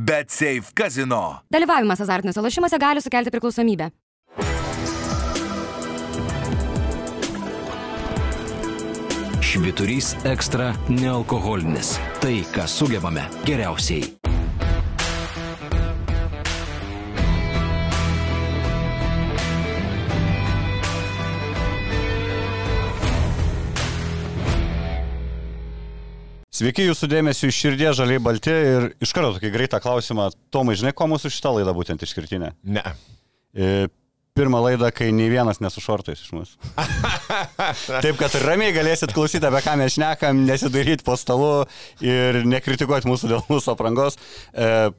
Bet Safe Casino. Dalyvavimas azartiniuose lošimuose gali sukelti priklausomybę. Šviturys ekstra nealkoholinis. Tai, ką sugebame geriausiai. Sveiki jūsų dėmesio iš širdies žaliai balti ir iš karto tokį greitą klausimą. Tomai, žinai, ko mūsų šitą laidą būtent išskirtinė? Ne. E, Pirmą laidą, kai nei vienas nesušortais iš mūsų. Taip, kad ramiai galėsit klausyti, apie ką mes šnekam, nesidaryti po stalu ir nekritikuoti mūsų dėl mūsų aprangos. E,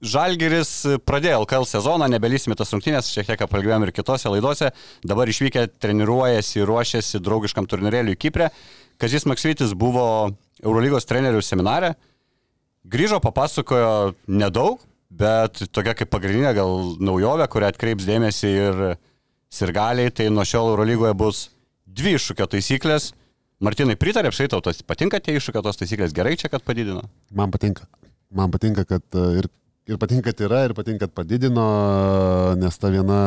Žalgeris pradėjo LKL sezoną, nebelysime tas rungtynės, šiek tiek apalgvėm ir kitose laidose. Dabar išvykę treniruojasi, ruošiasi draugiškam turnyrėliui Kiprė. Kazis Maksvitis buvo Eurolygos trenerių seminare. Grįžo, papasakojo nedaug, bet tokia kaip pagrindinė gal naujovė, kurią atkreips dėmesį ir sirgaliai, tai nuo šiol Eurolygoje bus dvi iššūkio taisyklės. Martinai pritarė, apšai tau tas patinka tie iššūkio tos taisyklės, gerai čia, kad padidino? Man patinka. Man patinka, kad e, ir, ir patinka, kad yra, ir patinka, kad padidino, nes ta viena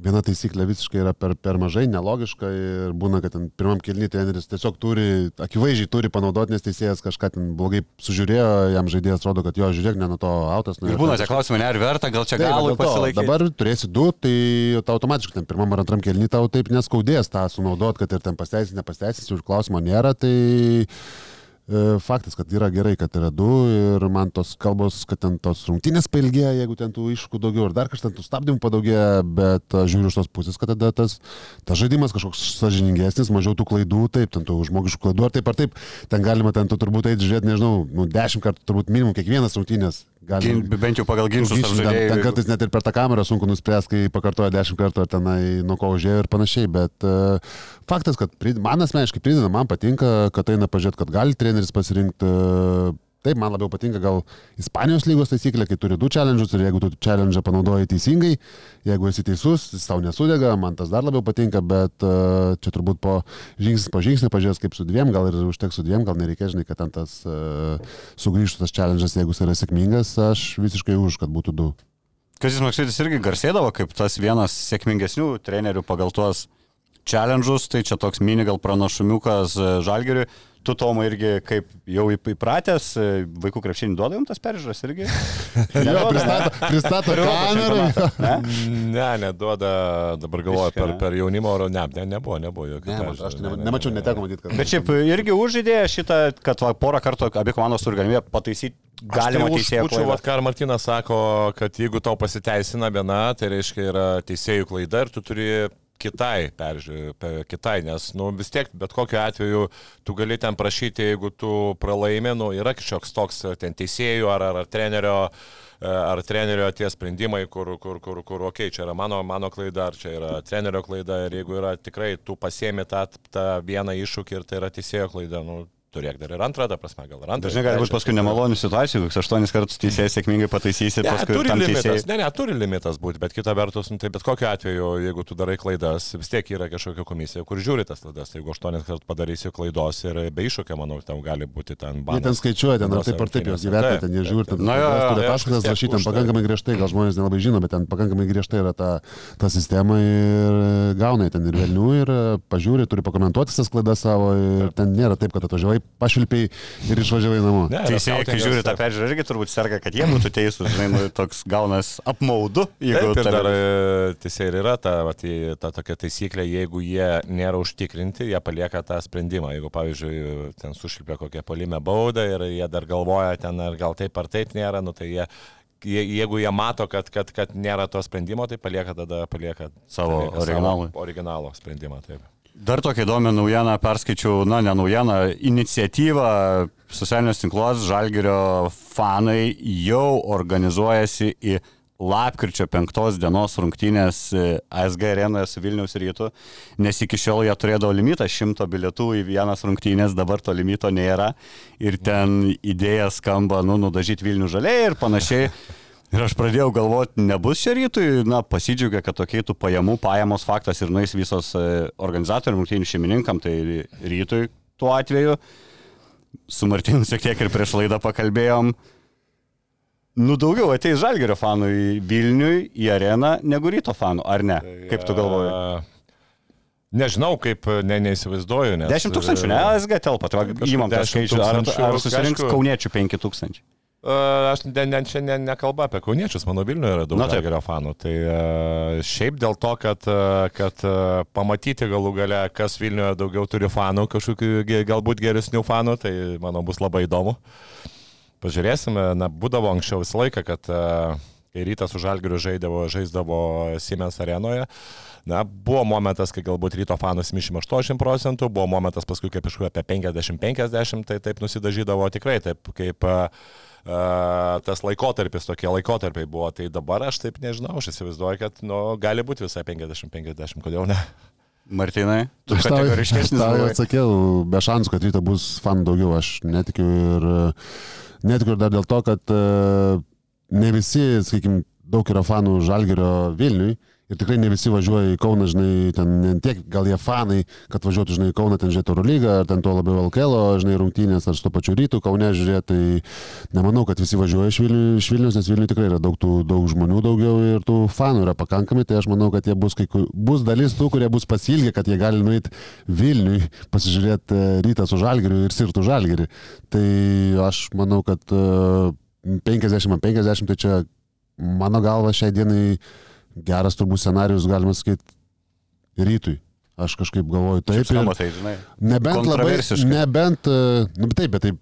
viena taisyklė visiškai yra per, per mažai, nelogiška ir būna, kad ten pirmam kilny treneris tiesiog turi, akivaizdžiai turi panaudoti, nes teisėjas kažką ten blogai sužiūrėjo, jam žaidėjas rodo, kad jo, žiūrėk, ne nuo to autas. Ir būna tie klausimai, ne ar verta, gal čia galų pasilaikyti. Dabar turėsi du, tai tau automatiškai ten pirmam ar antram kilny tau taip neskaudės tą sunaudot, kad ir ten pasteisins, nepasteisins, už klausimą nėra, tai... E, faktas, kad yra gerai, kad yra du ir man tos kalbos, kad ten tos rungtynės pailgėja, jeigu ten tų iššūkų daugiau ir dar kažkas ten tų stabdymų padaugėja, bet žiūriu iš tos pusės, kad tada tas, tas žaidimas kažkoks sažiningesnis, mažiau tų klaidų, taip, ten tų žmogiškų klaidų, ar taip ar taip, ten galima ten tu turbūt eiti žiūrėti, nežinau, nu, dešimt kartų turbūt minimum kiekvienas rungtynės Gali, Gin, bent jau pagal ginčius. ginčius ten, ten kartais net ir per tą kamerą sunku nuspręsti, kai pakartoja dešimt kartų ar tenai nuo ko užėjo ir panašiai, bet uh, faktas, kad prid, man asmeniškai prideda, man patinka, kad eina pažiūrėti, kad gali treneris pasirinkti uh, Taip, man labiau patinka gal Ispanijos lygos taisyklė, kai turi du challenge'us ir jeigu tu challenge panaudoji teisingai, jeigu esi teisus, jis tau nesudega, man tas dar labiau patinka, bet uh, čia turbūt po žingsnis po žingsnį pažiūrės kaip su dviem, gal ir užteks su dviem, gal nereikia, žinai, kad ten tas uh, sugrįžtų tas challenge'as, jeigu jis yra sėkmingas, aš visiškai už, kad būtų du. Kazis Maksytis irgi garsėdavo kaip tas vienas sėkmingesnių trenerių pagal tuos challenge'us, tai čia toks mini gal pranašumiukas e, Žalgiriui. Tu, Tomai, irgi kaip jau įpratęs, e, vaikų krepšinį duoda jums tas peržiūras irgi? jo, pristato, pristato kamerą. Ne? ne, neduoda, dabar galvoju, per, per jaunimo oro, ne, ne, nebuvo, nebuvo jokių. Ne, aš ne, ne, nemačiau, neteko matyti, kad. Bet šiaip irgi užžydėjo šitą, kad va, porą kartų abi komandos turi galimybę pataisyti galima tai teisėjų klaida. Vat, ką Martinas sako, kad jeigu tau pasiteisina viena, tai reiškia yra teisėjų klaida ir tu turi kitai, peržiūrėjau, kitai, nes nu, vis tiek bet kokiu atveju tu gali ten prašyti, jeigu tu pralaimi, nu, yra kažkoks toks ten teisėjų ar, ar, ar trenerio ar trenerio tie sprendimai, kur, kur, kur, kur okei, okay, čia yra mano, mano klaida, ar čia yra trenerio klaida, ir jeigu yra tikrai, tu pasiemi tą, tą vieną iššūkį ir tai yra teisėjo klaida, nu, turėk dar ir antrą, ta prasme, gal ir antrą. Dažnai gali būti paskui nemalonių situacijų, koks aštuonis kartus teisėjas sėkmingai pataisysi ir ne, paskui turi limitas. Teisėjai... Ne, ne, turi limitas būti, bet kita vertus, nu, tai bet kokiu atveju, jeigu tu darai klaidas, vis tiek yra kažkokia komisija, kur žiūri tas klaidas. Tai jeigu aštuonis kartus padarysi klaidos ir be iššūkio, manau, tam gali būti ten banas. Jie ten skaičiuoja, ten ar taip ar taip jos įvertina, ten jie žiūri, ten, rašyti, ten pakankamai griežtai, gal žmonės nelabai žino, bet ten pakankamai griežtai yra ta, ta sistema ir gauna ten ir vėlnių ir pažiūri, turi pakomentuoti tas klaidas savo ir ten nėra taip, kad atvažiavai, pašvilpiai ir išvažiavai namo. Teisėjai, kai žiūri tą peržiūrą, irgi turbūt serga, kad jie būtų teisūs, žinai, nu, toks gaunas apmaudu, jeigu Taip, ir dar e, teisėjai ir yra ta, va, tai, ta tokia taisyklė, jeigu jie nėra užtikrinti, jie palieka tą sprendimą. Jeigu, pavyzdžiui, ten sušilpia kokią polimę baudą ir jie dar galvoja ten, ar gal taip ar taip nėra, nu, tai jie jeigu jie mato, kad, kad, kad nėra to sprendimo, tai palieka tada palieka savo palieka originalų. Savo originalo sprendimą. Taip. Dar tokia įdomi naujiena, perskaičiau, na, ne naujieną, iniciatyvą socialinius tinkluos, Žalgirio fanai jau organizuojasi į lapkričio penktos dienos rungtynės ASG arenoje su Vilniaus rytu, nes iki šiol jie turėdavo limitą šimto bilietų į vienas rungtynės, dabar to limito nėra ir ten idėja skamba, nu, nudažyti Vilnių žaliai ir panašiai. Ir aš pradėjau galvoti, nebus čia rytui, na, pasidžiaugia, kad tokiai tų pajamų, pajamos faktas ir nueis visos e, organizatorių, rungtynių šeimininkam, tai rytui tuo atveju. Su Martinu šiek tiek ir prieš laidą pakalbėjom. Nu daugiau ateis Žalgerio fanų į Vilniui, į areną, negu ryto fanų, ar ne? Kaip tu galvoji? E, Nežinau, kaip, ne, neįsivaizduoju. Nes, 10 tūkstančių, ne, SG telpa, tai Kažkur įmam tą 10 skaičių, ar, ar susirinks aišku. kauniečių 5 tūkstančių? E, Aš ne, ne, čia ne, nekalba apie kauniečius, mano Vilniuje yra daug Na. Žalgirio fanų. Tai e, šiaip dėl to, kad, e, kad pamatyti galų gale, kas Vilniuje daugiau turi fanų, kažkokių galbūt geresnių fanų, tai manau bus labai įdomu. Pažiūrėsime, na, būdavo anksčiau visą laiką, kad kai rytas su Žalgiriu žaidavo, žaisdavo Siemens arenoje. Na, buvo momentas, kai galbūt ryto fanų 78 procentų, buvo momentas paskui kaip iš apie 50-50, tai taip nusidažydavo tikrai, taip kaip uh, tas laikotarpis, tokie laikotarpiai buvo. Tai dabar aš taip nežinau, aš įsivaizduoju, kad nu, gali būti visai 50-50, kodėl ne? Martinai, tu Aš tau, aš kategoriškesnis tau atsakiau, be šansų, kad ryto bus fanų daugiau, aš netikiu ir netikiu ir dar dėl to, kad e, ne visi, sakykime, daug yra fanų Žalgerio Vilniui ir tikrai ne visi važiuoja į Kauną, žinai, ten ne tiek gal jie fanai, kad važiuotų, žinai, į Kauną ten žiūrėti Euro lygą, ar ten tuo labiau LKL, žinai, rungtynės, ar su to pačiu rytų Kaune žiūrėti, tai nemanau, kad visi važiuoja iš Vilnių, iš Vilnius, nes Vilniui tikrai yra daug, tų, daug žmonių daugiau ir tų fanų yra pakankamai, tai aš manau, kad jie bus, kai, bus dalis tų, kurie bus pasilgę, kad jie gali nueiti Vilniui, pasižiūrėti e, rytą su Žalgiriu ir sirtų Žalgirį. Tai aš manau, kad e, 50 ant 50 tai čia mano galva šiai dienai geras turbūt scenarius, galima sakyti, rytui. Aš kažkaip galvoju, taip. Ir- tai, žinai. Nebent labai, nebent, e, nu bet taip, bet taip,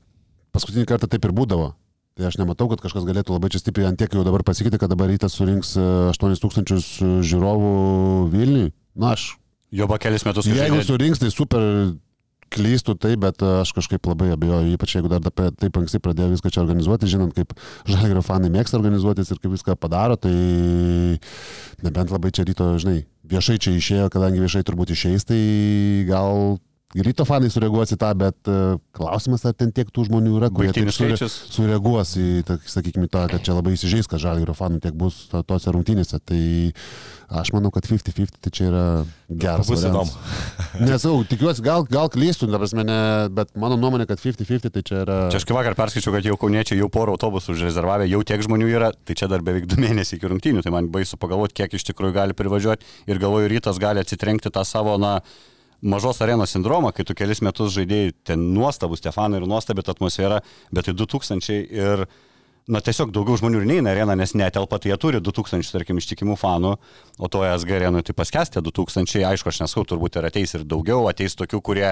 paskutinį kartą taip ir būdavo. Tai aš nematau, kad kažkas galėtų labai čia stipriai ant tiek jau dabar pasikeitė, kad dabar rytas surinks e, 8000 žiūrovų Vilniui. Na, aš. Jo buvo kelis metus, Jeigu surinks, tai super klystų tai, bet e, aš kažkaip labai abejoju, ypač jeigu dar taip anksti pradėjo viską čia organizuoti, žinant, kaip žalgerio fanai mėgsta organizuotis ir kaip viską padaro, tai nebent labai čia ryto, žinai, viešai čia išėjo, kadangi viešai turbūt išeis, tai gal ryto fanai sureaguos į tą, bet e, klausimas, ar ten tiek tų žmonių yra, kurie taip sure, sureaguos į, sakykime, tą, kad čia labai įsižeis, kad žalgerio fanų tiek bus to- tose rungtynėse. Tai aš manau, kad 50-50 tai čia yra geras. Bus variantas. Nes, jau, tikiuosi, gal, gal klystų, ne, bet mano nuomonė, kad 50-50 tai čia yra... Čia aš kai vakar perskaičiau, kad jau kauniečiai jau porą autobusų užrezervavę, jau tiek žmonių yra, tai čia dar beveik du mėnesiai iki rungtynių, tai man baisu pagalvoti, kiek iš tikrųjų gali privažiuoti ir galvoju, rytas gali atsitrenkti tą savo, na, mažos arenos sindromą, kai tu kelis metus žaidėjai ten nuostabus, Stefanai ir nuostabi ta atmosfera, bet tai 2000 ir, na, tiesiog daugiau žmonių ir neina areną, nes netelpa, tai jie turi 2000, tarkim, ištikimų fanų, o to SG arenui tai paskestė 2000, aišku, aš nesakau, turbūt ir ateis ir daugiau, ateis tokių, kurie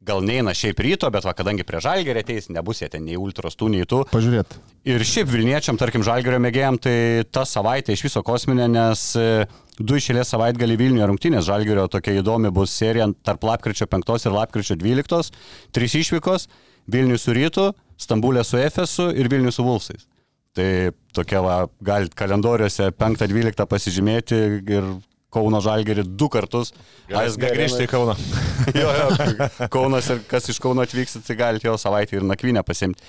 gal neina šiaip ryto, bet va, kadangi prie žalgerį ateis, nebus jie ten nei ultros tų, nei tų. Pažiūrėt. Ir šiaip Vilniečiam, tarkim, žalgerio mėgėjam, tai ta savaitė iš viso kosminė, nes e, du išėlės savaitgalį Vilniuje rungtynės. Žalgerio tokia įdomi bus serija tarp lapkričio 5 ir lapkričio 12. Trys išvykos - Vilnius su rytu, Stambulė su Efesu ir Vilnius su Vulsais. Tai tokia, va, galite kalendoriuose 5-12 pasižymėti ir Kauno Žalgerį du kartus. ASG grįžti į Kauną. jo, jo, Kaunas ir kas iš Kauno atvyksit, tai galite jo savaitę ir nakvynę pasimti.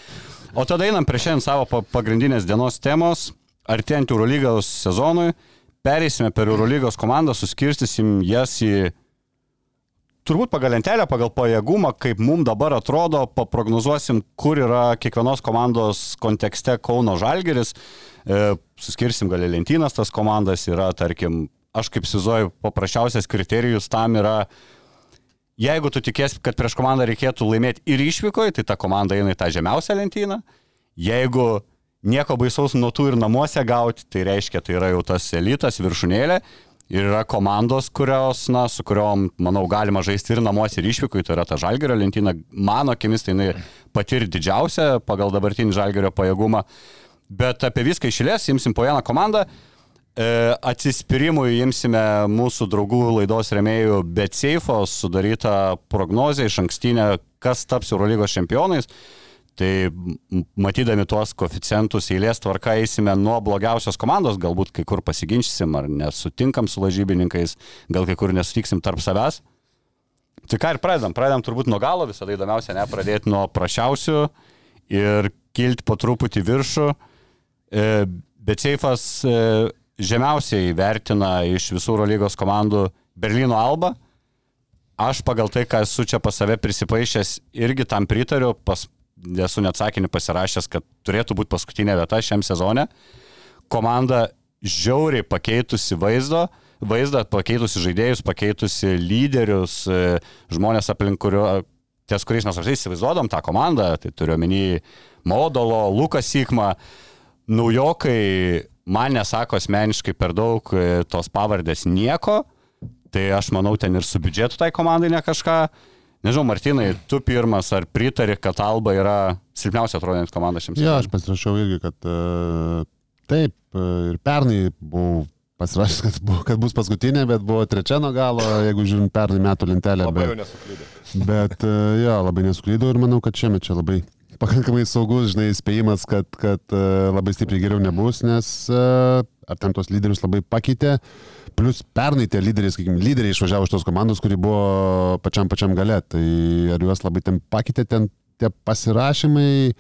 O tada einam prie šiandien savo pa- pagrindinės dienos temos. Artėjant Eurolygos sezonui, pereisime per Eurolygos komandą, suskirstysim jas į turbūt pagal lentelę, pagal pajėgumą, kaip mums dabar atrodo, paprognozuosim, kur yra kiekvienos komandos kontekste Kauno Žalgeris, e, suskirsim gal lentynas tas komandas, yra, tarkim, aš kaip sizuoju, paprasčiausias kriterijus tam yra, jeigu tu tikės, kad prieš komandą reikėtų laimėti ir išvykoje, tai ta komanda eina į tą žemiausią lentyną, jeigu nieko baisaus nuo tų ir namuose gauti, tai reiškia, tai yra jau tas elitas viršūnėlė. Ir yra komandos, kurios, na, su kuriuom, manau, galima žaisti ir namuose, ir išvykui, tai yra ta žalgerio lentyna. Mano akimis tai jinai pati ir didžiausia pagal dabartinį žalgerio pajėgumą. Bet apie viską išėlės, imsim po vieną komandą. E, atsispyrimui imsime mūsų draugų laidos remėjų Betseifo sudarytą prognozę iš ankstinę, kas taps Eurolygos čempionais. Tai matydami tuos koficientus eilės tvarka eisime nuo blogiausios komandos, galbūt kai kur pasiginčysim ar nesutinkam su lažybininkais, gal kai kur nesutiksim tarp savęs. Tai ką ir pradedam, pradedam turbūt nuo galo, visada įdomiausia ne pradėti nuo prašiausių ir kilti po truputį viršų. E, Bet Seifas e, žemiausiai vertina iš visų Eurolygos komandų Berlyno Alba. Aš pagal tai, ką esu čia pas save prisipaišęs, irgi tam pritariu. Pas esu net sakinį pasirašęs, kad turėtų būti paskutinė vieta šiam sezone. Komanda žiauriai pakeitusi vaizdo, vaizdą, pakeitusi žaidėjus, pakeitusi lyderius, e, žmonės aplink kurio, ties kuriais mes apsiai įsivaizduodam tą komandą, tai turiu omeny Modolo, Lukas Sikma, naujokai man nesako asmeniškai per daug e, tos pavardės nieko, tai aš manau ten ir su biudžetu tai komandai ne kažką. Nežinau, Martinai, tu pirmas, ar pritari, kad Alba yra silpniausia atrodantis komanda šiam Jo, sezonui? aš pasirašiau irgi, kad uh, taip, uh, ir pernai buvau pasirašęs, kad, bu, kad bus paskutinė, bet buvo trečia nuo galo, jeigu žiūrint pernai metų lentelę. Labai jau Bet, nesuklydė. bet uh, jo, labai nesuklydau ir manau, kad šiemet čia labai pakankamai saugus, žinai, įspėjimas, kad, kad uh, labai stipriai geriau nebus, nes uh, ar ten tos lyderius labai pakeitė. Plus pernai tie lyderiai, sakykime, lyderiai išvažiavo iš tos komandos, kuri buvo pačiam pačiam gale. Tai ar juos labai ten pakeitė, ten tie pasirašymai,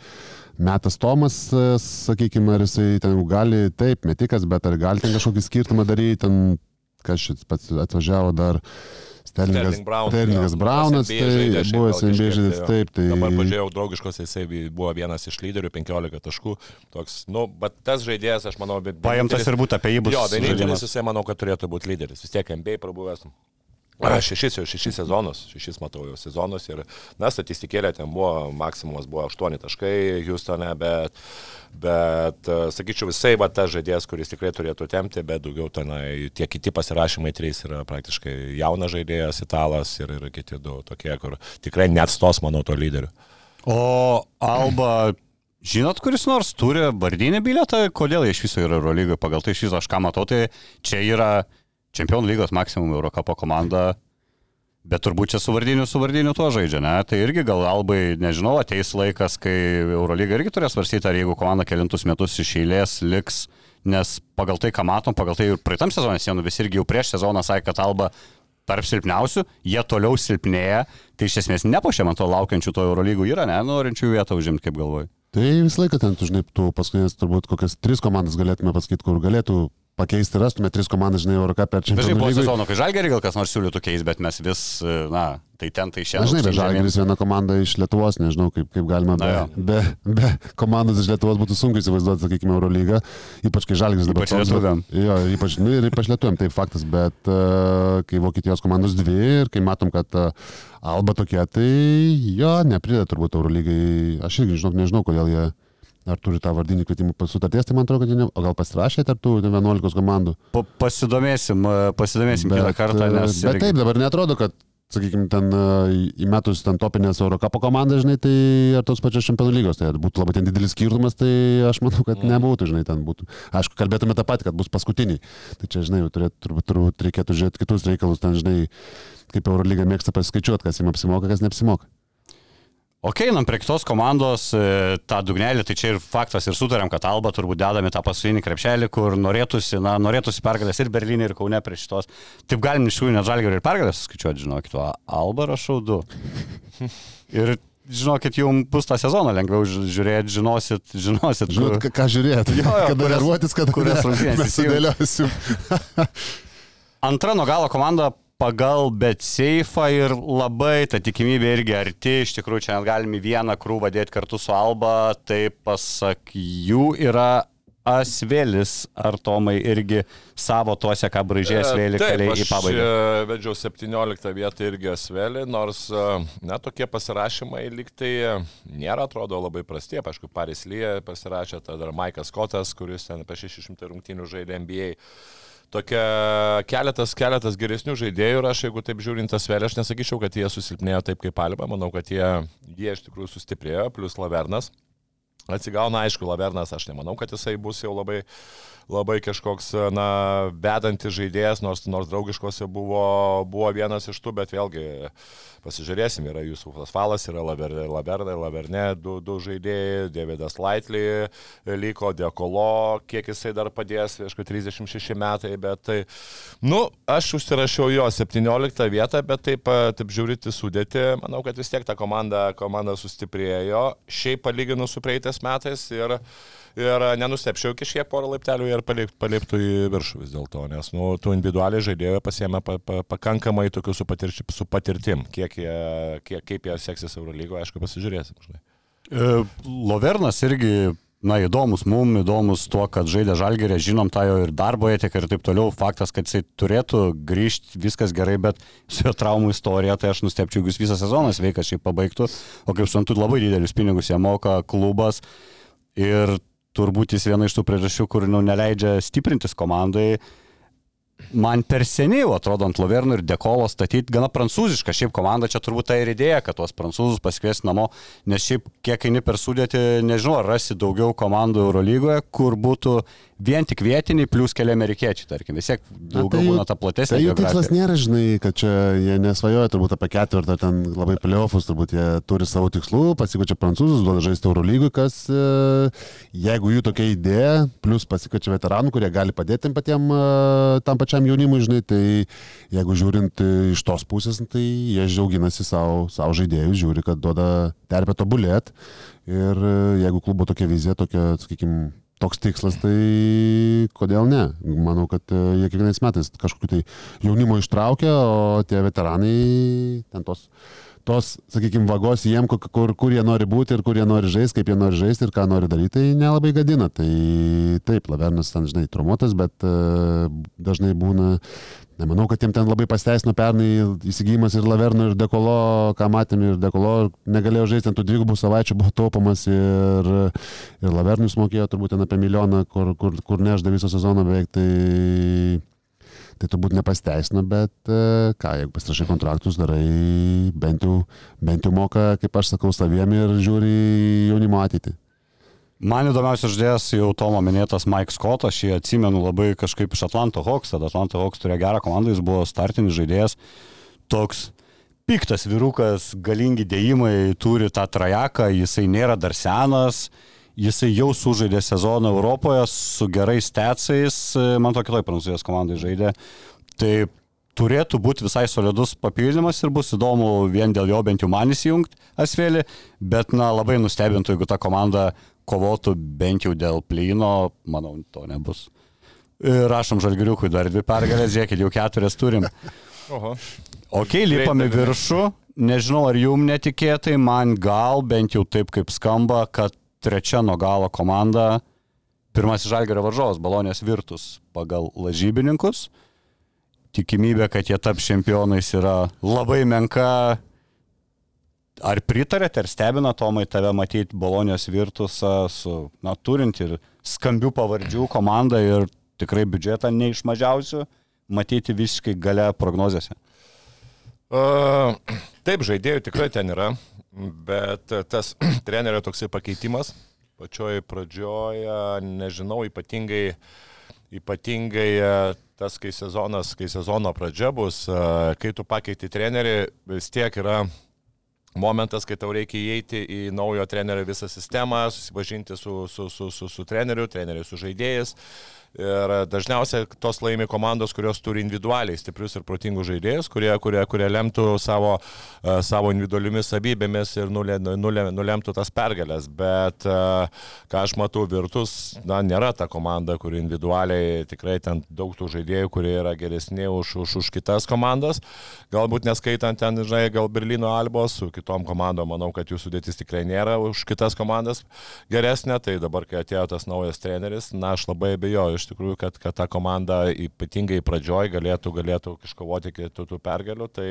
metas Tomas, e, sakykime, ar jisai ten gali, taip, metikas, bet ar gali ten kažkokį skirtumą daryti, ten kas šis pats atvažiavo dar. Sterlingas, Sterling Brown, Sterlingas jo, Braunas, NBA tai SNB kažkiek, žaidėjas, taip, tai... Dabar pažiūrėjau draugiškos, jisai buvo vienas iš lyderių, 15 taškų. Toks, nu, bet tas žaidėjas, aš manau, bet... Paimtas ir būtų apie jį bus. Jo, vienintelis jisai, manau, kad turėtų būti lyderis. Vis tiek MBA prabuvęs. Šešis šešis sezonus, šešis matau jau sezonus ir, na, statistikėlė ten buvo, maksimumas buvo 8 taškai Houstone, bet, bet e, sakyčiau, visai va tas žaidėjas, kuris tikrai turėtų temti, bet daugiau tenai tie kiti pasirašymai trys yra praktiškai jaunas žaidėjas, italas ir, ir kiti du tokie, kur tikrai net stos, manau, to lyderiu. O Alba, žinot, kuris nors turi vardinį bilietą, kodėl jie iš viso yra Eurolygoje, pagal tai iš viso aš ką matau, tai čia yra Čempionų lygos maksimum Eurocapo komanda, bet turbūt čia su vardiniu, su vardiniu tuo žaidžia, ne? Tai irgi gal Albai, nežinau, ateis laikas, kai Eurolyga irgi turės svarstyti, ar jeigu komanda kelintus metus iš eilės liks, nes pagal tai, ką matom, pagal tai ir praeitam sezonė sienų visi irgi jau prieš sezoną sakė, kad Alba tarp silpniausių, jie toliau silpnėja, tai iš esmės nepošia man to laukiančių to Eurolygų yra, ne, norinčių vietą užimti, kaip galvoju. Tai visą laiką ten, tu žinai, tu paskutinės turbūt kokias tris komandas galėtume pasakyti, kur galėtų pakeisti, rastume tris komandas, žinai, Euroką per čempionų po lygą. sezono, kai žalgerį gal kas nors siūlytų keis, bet mes vis, na, tai ten tai šiandien. žinai, bet Žalgiris viena komanda iš Lietuvos, nežinau, kaip, kaip galima be, be, be komandos iš Lietuvos būtų sunku įsivaizduoti, sakykime, Eurolygą, ypač kai Žalgiris dabar Ypač lietuviam. Jo, ypač, nu, ir ypač lietuviam, tai faktas, bet uh, kai Vokietijos komandos dvi ir kai matom, kad uh, Alba tokia, tai jo, neprideda turbūt Eurolygai, aš irgi žinok, nežinau, kodėl jie ar turi tą vardinį kvietimą sutarties, tai man atrodo, kad jie, ne, o gal pasirašė tarp tų 11 komandų. Pa- Pasidomėsim, e, pasidomėsim kitą kartą, e, nes... Bet irgi- taip, dabar netrodo, kad, sakykime, ten e, įmetus ten topinės Eurocapo komandą, žinai, tai ar tos pačios čempionų lygos, tai būtų labai ten didelis skirtumas, tai aš manau, kad nebūtų, žinai, ten būtų. Aišku, kalbėtume tą patį, kad bus paskutiniai. Tai čia, žinai, turėtų, turbūt, turbūt reikėtų žiūrėti kitus reikalus, ten, žinai, kaip Eurolyga mėgsta pasiskaičiuoti, kas jiems apsimoka, kas neapsimoka. Ok, einam prie kitos komandos, e, tą dugnelį, tai čia ir faktas ir sutarėm, kad Alba turbūt dedami tą paskutinį krepšelį, kur norėtųsi, na, norėtųsi pergalės ir Berlyne, ir Kaune prie šitos. Taip galim iš tikrųjų net žalgerį ir pergalės skaičiuoti, žinokit, o Alba rašau du. Ir žinokit, jums bus tą sezoną lengviau ži- žiūrėti, žinosit, žinosit, Žinot, kur- ką, žiūrėti, Jo, jo, kada kurias- nervuotis, kad kurias įsijungt. sudėliosim. Antra nuo galo komanda pagal bet seifą ir labai ta tikimybė irgi arti, iš tikrųjų čia net galim į vieną krūvą dėti kartu su Alba, tai pasak jų yra Asvėlis, ar Tomai irgi savo tuose, ką braižės vėlį Taip, keliai į aš pabaigą. e, vedžiau 17 vietą irgi Asvelį, nors, e, na, tokie pasirašymai liktai e, nėra, atrodo, labai prasti. Aišku, Paris Lyje pasirašė, tada dar Maikas Kotas, kuris ten apie 600 rungtynių žaidė NBA. Tokia keletas, keletas geresnių žaidėjų ir aš, jeigu taip žiūrint tas vėlė, aš nesakyčiau, kad jie susilpnėjo taip kaip Alba, manau, kad jie, jie iš tikrųjų sustiprėjo, plus Lavernas. Atsigauna, aišku, Lavernas, aš nemanau, kad jisai bus jau labai, labai kažkoks, na, vedantis žaidėjas, nors, nors draugiškose buvo, buvo vienas iš tų, bet vėlgi pasižiūrėsim, yra jūsų Falas, yra Lavernė, Lavernė, Lavernė du, du žaidėjai, Davidas Laitly liko, Dekolo, kiek jisai dar padės, aišku, 36 metai, bet tai, nu, aš užsirašiau jo 17 vietą, bet taip, taip žiūrėti sudėti, manau, kad vis tiek ta komanda, komanda sustiprėjo, šiaip palyginus su praeitais metais ir Ir nenustepčiau kažkiek porą laiptelių ir palipt, paliptų į viršų vis dėlto, nes nu, tų individualiai žaidėjų pasiemė pa, pa, pakankamai tokių su, patirči, su patirtim. Kiek jie, kiek, kaip jie seksis Eurolygoje, aišku, pasižiūrėsim. Žinai. E, Lovernas irgi, na, įdomus mum, įdomus tuo, kad žaidė žalgerė, žinom tą jo ir darbo etiką ir taip toliau. Faktas, kad jisai turėtų grįžti, viskas gerai, bet su jo traumų istorija, tai aš nustepčiau, jeigu jis visą sezoną sveikas šiaip pabaigtų, o kaip suprantu, labai didelius pinigus jie moka klubas ir turbūt jis viena iš tų priežasčių, kur nu, neleidžia stiprintis komandai man per seniai, atrodo, ant Lovernų ir Dekolo statyti gana prancūzišką šiaip komandą, čia turbūt ta ir idėja, kad tuos prancūzus pasikvies namo, nes šiaip kiek eini per sudėti, nežinau, ar rasi daugiau komandų Eurolygoje, kur būtų vien tik vietiniai, plus keli amerikiečiai, tarkim, vis tiek daugiau būna ta platesnė. Tai jų tikslas nėra, žinai, kad čia jie nesvajoja turbūt apie ketvirtą, ten labai playoffus, turbūt jie turi savo tikslų, pasikviečia prancūzus, duoda žaisti Eurolygui, kas, e, jeigu jų tokia idėja, plus pasikviečia veteranų, kurie gali padėti tiem patiem, e, tam pačiam jaunimui, žinai, tai jeigu žiūrint e, iš tos pusės, tai jie džiauginasi savo, savo žaidėjus, žiūri, kad duoda terpę tobulėti ir e, jeigu klubo tokia vizija, tokia, sakykime, toks tikslas, tai kodėl ne? Manau, kad e, jie kiekvienais metais kažkokiu tai jaunimo ištraukia, o tie veteranai ten tos, tos sakykime, vagos jiem, kur, kur, jie nori būti ir kur jie nori žaisti, kaip jie nori žaisti ir ką nori daryti, tai nelabai gadina. Tai taip, Lavernas ten, žinai, trumuotas, bet e, dažnai būna Nemanau, kad jiem ten labai pasteisino pernai įsigijimas ir Laverno, ir Dekolo, ką matėme, ir Dekolo negalėjo žaisti ant tų dvigubų savaičių, buvo taupamas ir, ir Lavernus mokėjo turbūt ten apie milijoną, kur, kur, kur nežda viso sezono beveik, tai, tai turbūt nepasteisino, bet e, ką, jeigu pasirašai kontraktus, darai bent jau, bent jau moka, kaip aš sakau, saviem ir žiūri jaunimo ateitį. Man įdomiausias žaidėjas jau Tomo minėtas Mike Scott, aš jį atsimenu labai kažkaip iš Atlanto Hawks, tada Atlanto Hawks turėjo gerą komandą, jis buvo startinis žaidėjas, toks piktas vyrukas, galingi dėjimai, turi tą trajeką, jisai nėra dar senas, jisai jau sužaidė sezoną Europoje su gerais tecais, man to kitoj prancūzijos komandai žaidė. Tai turėtų būti visai solidus papildymas ir bus įdomu vien dėl jo bent jau man įsijungti Asvėlį, bet na labai nustebintų, jeigu ta komanda kovotų bent jau dėl plyno, manau, to nebus. Rašom žalgiriukui dar dvi pergalės, žiūrėkit, jau keturias turim. Oho. Ok, lipam į Greitai, viršų, nežinau ar jum netikėtai, man gal bent jau taip kaip skamba, kad trečia nuo galo komanda, pirmasis žalgerio varžovas, balonės virtus pagal lažybininkus. Tikimybė, kad jie taps čempionais yra labai menka. Ar pritarėte, ar stebina Tomai tave matyti Bolonijos virtusą su, na, turint ir skambių pavardžių komandą ir tikrai biudžetą ne iš mažiausių, matyti visiškai gale prognozėse? Uh, taip, žaidėjų tikrai ten yra, bet tas trenerio toksai pakeitimas pačioj pradžioje, nežinau, ypatingai, ypatingai tas, kai sezonas, kai sezono pradžia bus, kai tu pakeiti trenerį, vis tiek yra momentas, kai tau reikia įeiti į naujo trenerio visą sistemą, susipažinti su, su, su, su, su treneriu, treneriu su žaidėjais. Ir dažniausiai tos laimi komandos, kurios turi individualiai stiprius ir protingus žaidėjus, kurie, kurie, kurie lemtų savo, uh, savo individualiomis savybėmis ir nulė, nulė, nulemtų tas pergalės. Bet uh, ką aš matau, Virtus, na, nėra ta komanda, kuri individualiai tikrai ten daug tų žaidėjų, kurie yra geresni už, už, už kitas komandas. Galbūt neskaitant ten, žinai, gal Berlyno Albos, su kitom komandom, manau, kad jų sudėtis tikrai nėra už kitas komandas geresnė. Tai dabar, kai atėjo tas naujas treneris, na, aš labai abejoju iš tikrųjų, kad, kad ta komanda ypatingai pradžioj galėtų, galėtų iškovoti kitų tų pergalių. Tai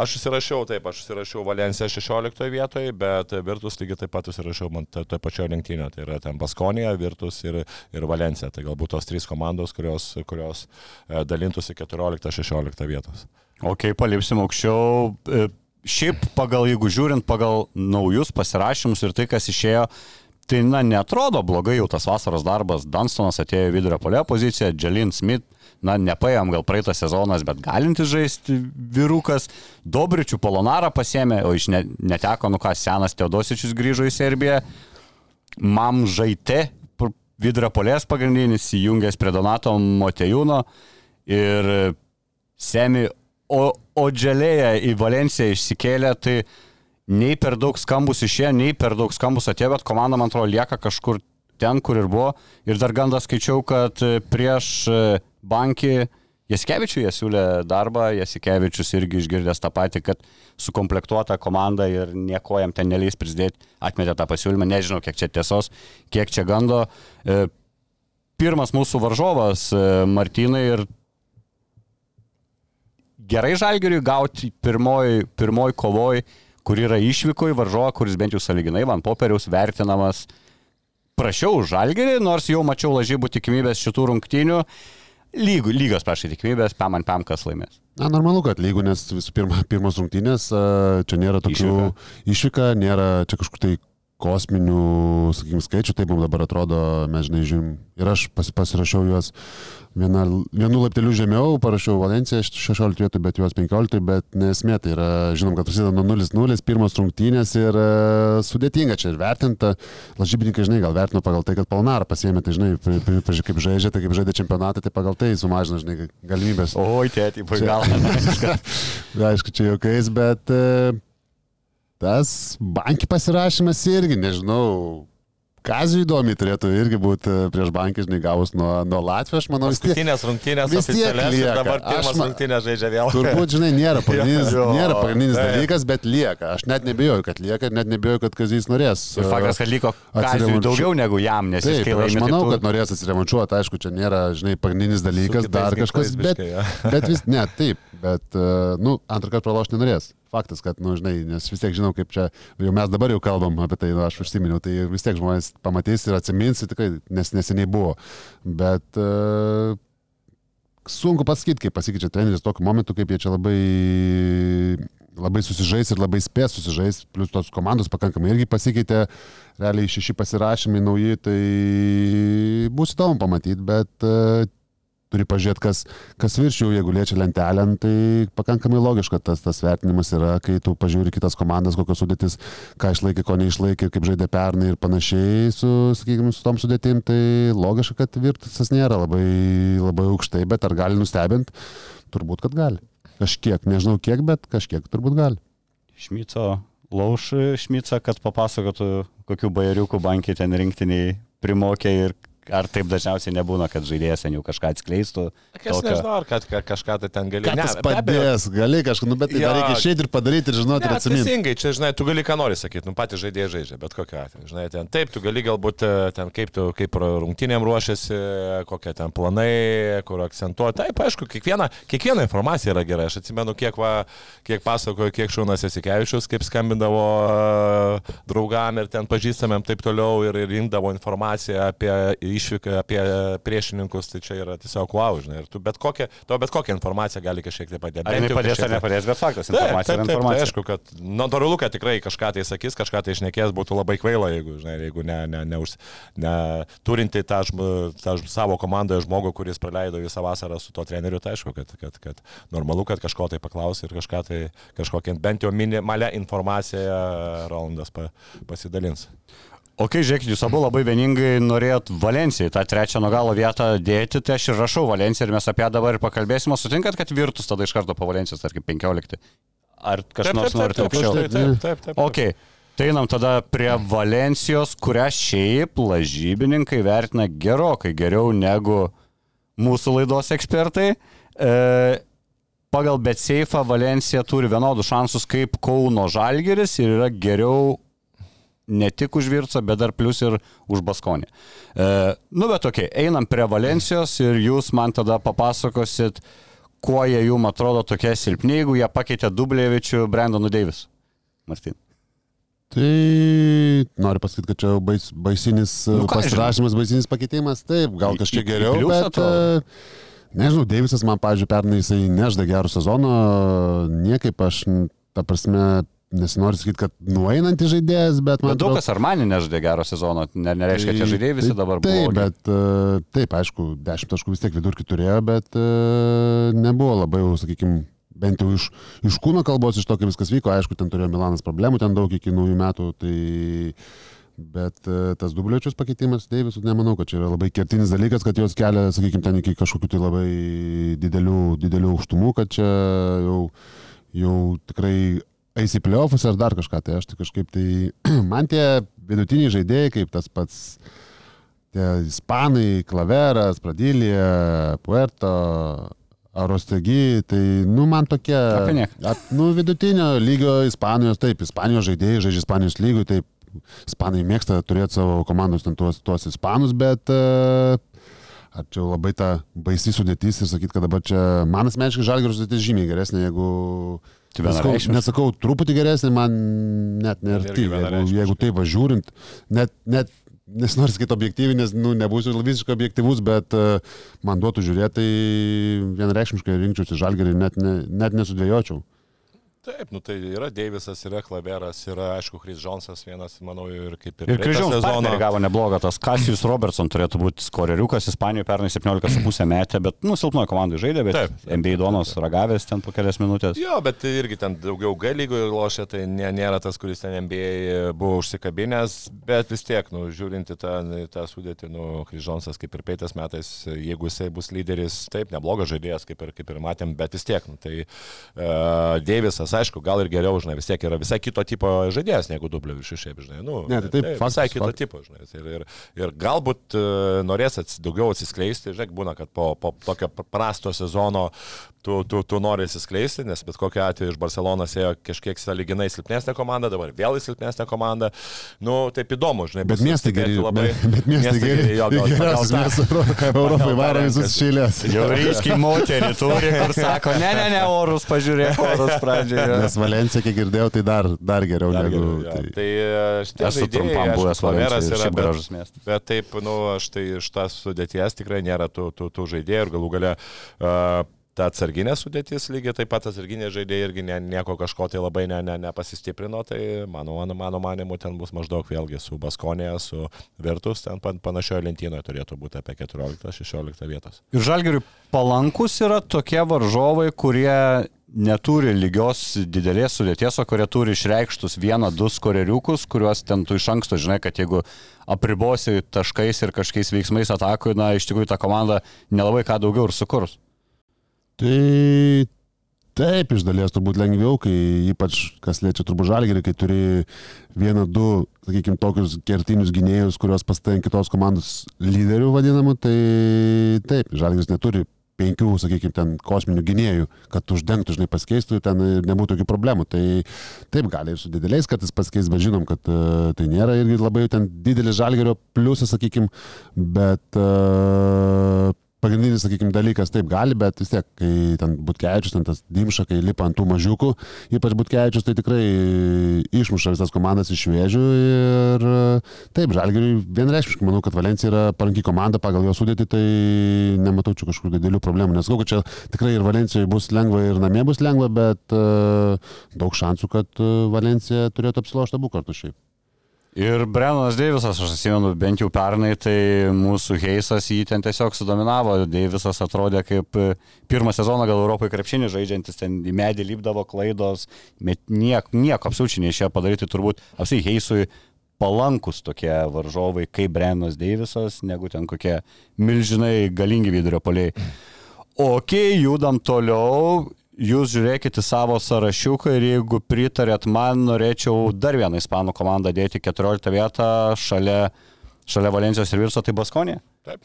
aš įsirašiau, taip, aš įsirašiau Valenciją 16 vietoje, bet Virtus lygiai taip pat įsirašiau man toje to pačioje lenktynėje. Tai yra ten Baskonija, Virtus ir, ir Valencija. Tai galbūt tos trys komandos, kurios, kurios e, dalintųsi 14-16 vietos. Ok, palipsim aukščiau. E, Šiaip pagal, jeigu žiūrint pagal naujus pasirašymus ir tai, kas išėjo, tai, na, netrodo blogai jau tas vasaros darbas. Dunstonas atėjo į vidurio polio poziciją, Jalin Smith, na, nepaėjom gal praeitą sezonas, bet galintis žaisti vyrukas. Dobričių Polonarą pasėmė, o iš ne, neteko, nu ką, senas Teodosičius grįžo į Serbiją. Mam žaitė, vidurio polės pagrindinis, įjungęs prie Donato Motejūno ir Semi O, o Dželėje į Valenciją išsikėlė, tai nei per daug skambus išėjo, nei per daug skambus atėjo, bet komanda, man atrodo, lieka kažkur ten, kur ir buvo. Ir dar gandą skaičiau, kad prieš bankį Jaskevičiui jie siūlė darbą, Jaskevičius irgi išgirdęs tą patį, kad sukomplektuota komanda ir nieko jam ten neleis prisidėti, atmetė tą pasiūlymą, nežinau, kiek čia tiesos, kiek čia gando. E, Pirmas mūsų varžovas e, Martynai ir gerai žalgeriui gauti pirmoj, pirmoj kovoj, kur yra išvyko į varžovą, kuris bent jau saliginai man popieriaus vertinamas prašiau už žalgerį, nors jau mačiau lažybų tikimybės šitų rungtynių. Lygų, lygios, prašai, tikimybės, pam ant pam kas laimės. Na, normalu, kad lygų, nes visų pirma, pirmos rungtynės, čia nėra tokių išvyka, nėra čia kažkokių tai kosminių, sakykime, skaičių, taip mums dabar atrodo, mes žinai, žiūrim, ir aš pas, pasirašiau juos viena, vienu laipteliu žemiau, parašiau Valenciją 16 vietų, bet juos 15, bet nesmė, tai yra, žinom, kad prasideda nuo 0-0, pirmos rungtynės ir uh, sudėtinga čia ir vertinta, lažybininkai, žinai, gal vertino pagal tai, kad Palnarą pasėmė, tai žinai, pri, pri, pri, kaip žaidžia, tai kaip žaidė čempionatą, tai pagal tai sumažina, žinai, galimybės. Oi, tėti, gal. Aišku, čia jokiais, bet uh, tas bankį pasirašymas irgi, nežinau, Kazijų įdomi turėtų irgi būti prieš bankį, žinai, gavus nuo, nuo Latvijos, aš manau, vis tiek. Paskutinės rungtynės vis tiek lieka. dabar pirmas Aš ma- rungtynės žaidžia vėl. Turbūt, žinai, nėra pagrindinis, Jo, nėra pagrindinis taip. dalykas, bet lieka. Aš net nebijoju, kad lieka ir net nebijoju, kad Kazijas norės. Ir faktas, kad liko Kazijui atsirevanšu- daugiau negu jam, nes jis Taip, kai ir aš manau, tai kad norės atsirevanšuoti, aišku, čia nėra, žinai, pagrindinis dalykas, dar kažkas, bet, biškį, jo. bet vis, ne, taip, bet, e, nu, antrą kartą pralošti nenorės. Faktas, kad, nu, žinai, nes vis tiek žinau, kaip čia, jau mes dabar jau kalbam apie tai, nu, aš užsiminiau, tai vis tiek žmonės pamatys ir atsimins, tikrai, nes neseniai buvo. Bet uh, sunku pasakyti, kaip pasikeičia treneris tokiu momentu, kaip jie čia labai, labai susižais ir labai spės susižais, plus tos komandos pakankamai irgi pasikeitė, realiai šeši pasirašymai nauji, tai bus įdomu pamatyti, bet uh, turi pažiūrėti, kas, kas viršiau, jeigu liečia lentelę, nu, tai pakankamai logiška tas, tas vertinimas yra, kai tu pažiūri kitas komandas, kokios sudėtis, ką išlaikė, ko neišlaikė, kaip žaidė pernai ir panašiai su, sakykime, su tom sudėtim, tai logiška, kad virtusas nėra labai, labai aukštai, bet ar gali nustebinti? Turbūt, kad gali. Kažkiek, nežinau kiek, bet kažkiek turbūt gali. Šmico lauš Šmica, kad papasakotų, kokiu bajeriukų bankiai ten rinktiniai primokė ir ar taip dažniausiai nebūna, kad žaidėjas ten jau kažką atskleistų. Aš tokio. nežinau, ar kad ka- kažką tai ten gali. Ką Ne, tas be padės, gali kažką, nu bet tai dar reikia išėti ir padaryti ir žinoti ir Ne, atsiminti. teisingai, čia, žinai, tu gali ką nori sakyti, nu patys žaidėjai žaidžia, bet kokia atveju. Žinai, ten taip, tu gali galbūt e, ten kaip, tu, kaip rungtynėm ruošiasi, kokie ten planai, kur akcentuoti. Taip, aišku, kiekviena, kiekviena informacija yra gera. Aš atsimenu, kiek, va, kiek pasakojo, kiek Šūnas Esikevičius, kaip skambindavo e, draugam ir ten pažįstamėm taip toliau ir, ir rinkdavo informaciją apie išvyką, apie priešininkus, tai čia yra tiesiog wow, žinai. Ir tu bet kokią, to bet kokią informaciją gali kažkiek tai padėti. Ar jinai padės ar tai- nepadės, bet faktas, Taip, informacija taip, taip, tai informacija. aišku, kad natūralu, kad tikrai kažką tai sakys, kažką tai išnekės, būtų labai kvaila, jeigu, žinai, jeigu ne, ne, ne, už, ne turinti tą, tą savo komandoje žmogų, kuris praleido visą vasarą su tuo treneriu, tai aišku, kad, kad, kad normalu, kad kažko tai paklaus ir kažką tai, kažkokią bent jau minimalę informaciją Rolandas pa, pasidalins. O kai žiūrėkit, jūs abu labai vieningai norėjot Valencijai tą trečią nuo galo vietą dėti, tai aš ir rašau Valenciją ir mes apie ją dabar ir pakalbėsime. Sutinkat, kad virtus tada iš karto po Valencijos, tarkim, 15. Ar kažkas norite aukščiau? taip, taip, taip, taip. Ok, tai einam tada prie Valencijos, kurią šiaip lažybininkai vertina gerokai geriau negu mūsų laidos ekspertai. E, pagal Betseifą Valencija turi vienodus šansus kaip Kauno Žalgeris ir yra geriau ne tik už Virtsą, bet dar plus ir už Baskonį. E, nu bet tokiai, einam prie Valencijos ir jūs man tada papasakosit, kuo jie jums atrodo tokie silpni, jeigu jie pakeitė Dublėvičių Brandonu Deivis. Martin. Tai noriu pasakyti, kad čia bais, baisinis Nu, pasirašymas, baisinis pakeitimas, taip, gal Į- kažkiek į- į geriau, pliusą bet atrodo. e, nežinau, Deivisas man, pavyzdžiui, pernai jisai nežda gerų sezoną, niekaip aš, ta prasme, nesinori sakyti, kad nueinantį žaidėjas, bet man Bet daug kas Armanį nežaidė gero sezono, ne, nereiškia, kad tie Tai- žaidėjai visi tai dabar Taip, buvo. bet e, taip, aišku, 10 taškų vis tiek vidurkį turėjo, bet e, nebuvo labai, sakykime, bent jau iš, iš kūno kalbos, iš to, kaip viskas vyko, aišku, ten turėjo Milanas problemų, ten daug iki naujų metų, tai... Bet e, tas dubliočius pakeitimas Deivisų, nemanau, kad čia yra labai kertinis dalykas, kad jos kelia, sakykime, ten iki kažkokių tai labai didelių, didelių aukštumų, kad čia jau, jau tikrai eis į pliofus ar dar kažką. Tai aš tai kažkaip tai, man tie vidutiniai žaidėjai, kaip tas pats tie ispanai, Klaveras, Pradylė, Puerto, Arostegi, tai, nu, man tokie... Ap, nu, vidutinio lygio Ispanijos, taip, Ispanijos žaidėjai žaidžia Ispanijos lygų, taip, Ispanai mėgsta turėti savo komandos ten tuos, tuos Ispanus, bet uh, ar čia labai ta baisi sudėtis ir sakyti, kad dabar čia, man asmeniškai žalgerio sudėtis žymiai geresnė, jeigu... Tai vienareikšmiškai. nesakau, truputį geresnė, man net irgi jeigu, jeigu taip važiuojant, net, net nesinori sakyti objektyviai, nes nu, nebūsiu visiškai objektyvus, bet uh, man duotų žiūrėti, tai vienareikšmiškai rinkčiausi žalgerį, net, ne, net nesudvėjočiau. Taip, nu tai yra Deivisas, yra Klaveras, yra aišku Chris Jonesas vienas, manau, ir kaip ir, Ir kryžiaus sezoną. gavo neblogą, tas Kasijus Robertson turėtų būti skoreriukas, Ispanijoje pernai 17,5 metė, bet, nu, silpnoji komandai žaidė, bet Taip, taip, NBA donos ragavęs ten po kelias minutės. Jo, bet irgi ten daugiau G lygoje lošia, tai nė, nėra tas, kuris ten NBA buvo užsikabinęs, bet vis tiek, nu, žiūrint į tą, tą sudėtį, nu, Kryžonsas kaip ir peitais metais, jeigu jisai bus lyderis, taip, neblogas žaidėjas, kaip ir, kaip ir matėm, bet vis tiek, nu, tai uh, Deivisas, aišku, gal ir geriau, žinai, vis tiek yra visai kito tipo žaidėjas negu Dublėvičius šiaip, žinai, nu, Ne, tai taip, faktas, visai kito faktas. tipo, žinai, ir, ir, ir galbūt uh, norės ats, daugiau atsiskleisti, žinai, būna, kad po, po tokio prasto sezono tu, tu, tu nori atsiskleisti, nes bet kokiu atveju iš Barcelonas ėjo kažkiek saliginai silpnesnė komanda, dabar vėl į silpnesnę komandą. Nu, taip įdomu, žinai. Bet miestai geri, labai. bet, bet miestai geri. jo, gal, Geriausias miestas Euro- Europai varo visus šeilės. Jau ryškiai moterį turi, kur sako, ne, ne, ne, orus pažiūrėk, orus pradžioje. Nes Valencija, kiek girdėjau, tai dar, dar geriau Dar negu... geriau. Tai... Tai e, Esu žaidėjai, trumpam buvęs Valencijoj, yra, šiaip bet- gražus miestas. Bet taip, nu, aš tai iš tas sudėties tikrai nėra tų, tų, tų žaidėjų ir galų gale uh, ta atsarginė sudėtis lygiai taip pat atsarginė žaidėjai irgi ne, nieko kažko tai labai ne, ne, nepasistiprino, tai mano, mano, mano manimu ten bus maždaug vėlgi su Baskonė, su Virtus, ten pan- panašioje lentynoje turėtų būti apie 14-16 vietos. Ir žalgeriui palankus yra tokie varžovai, kurie neturi lygios didelės sudėties, o kurie turi išreikštus vieną, du skoreriukus, kuriuos ten tu iš anksto žinai, kad jeigu apribosi taškais ir kažkokiais veiksmais atakui, na, iš tikrųjų ta komanda nelabai ką daugiau ir sukurs. Tai taip, iš dalies turbūt lengviau, kai ypač kas liečia turbūt žalgerį, kai turi vieną, du, sakykime, tokius kertinius gynėjus, kuriuos pastatė kitos komandos lyderių vadinamų, tai taip, žalgeris neturi penkių, sakykime, ten kosminių gynėjų, kad uždengtų, žinai, pasikeistų, ten nebūtų jokių problemų. Tai taip gali ir su dideliais kartais pasikeis, bet žinom, kad uh, tai nėra irgi labai ten didelis žalgerio pliusas, sakykime, bet uh, pagrindinis, sakykime, dalykas taip gali, bet vis tiek, kai ten Butkevičius, ten tas dimša, kai lipa ant tų mažiukų, ypač Butkevičius, tai tikrai išmuša visas komandas iš vėžių ir taip, Žalgiriui vienreiškiškai manau, kad Valencija yra paranki komanda pagal jo sudėtį, tai nematau čia kažkokių didelių problemų, nes kad čia tikrai ir Valencijoje bus lengva ir namie bus lengva, bet uh, daug šansų, kad uh, Valencija turėtų apsilošti abu kartus šiaip. Ir Brennas Deivisas, aš atsimenu, bent jau pernai, tai mūsų Heisas jį ten tiesiog sudominavo. Deivisas atrodė kaip e, pirmą sezoną gal Europoje krepšinį žaidžiantis, ten į medį lipdavo klaidos, bet niek, nieko absoliučiai neišėjo padaryti, turbūt apsai Heisui palankus tokie varžovai kaip Brennas Deivisas, negu ten kokie milžinai galingi vidurio poliai. Ok, judam toliau. Jūs žiūrėkite savo sąrašiuką ir jeigu pritarėt man, norėčiau dar vieną ispanų komandą dėti 14 vietą šalia, šalia Valencijos ir Virso, tai Baskonė. Taip.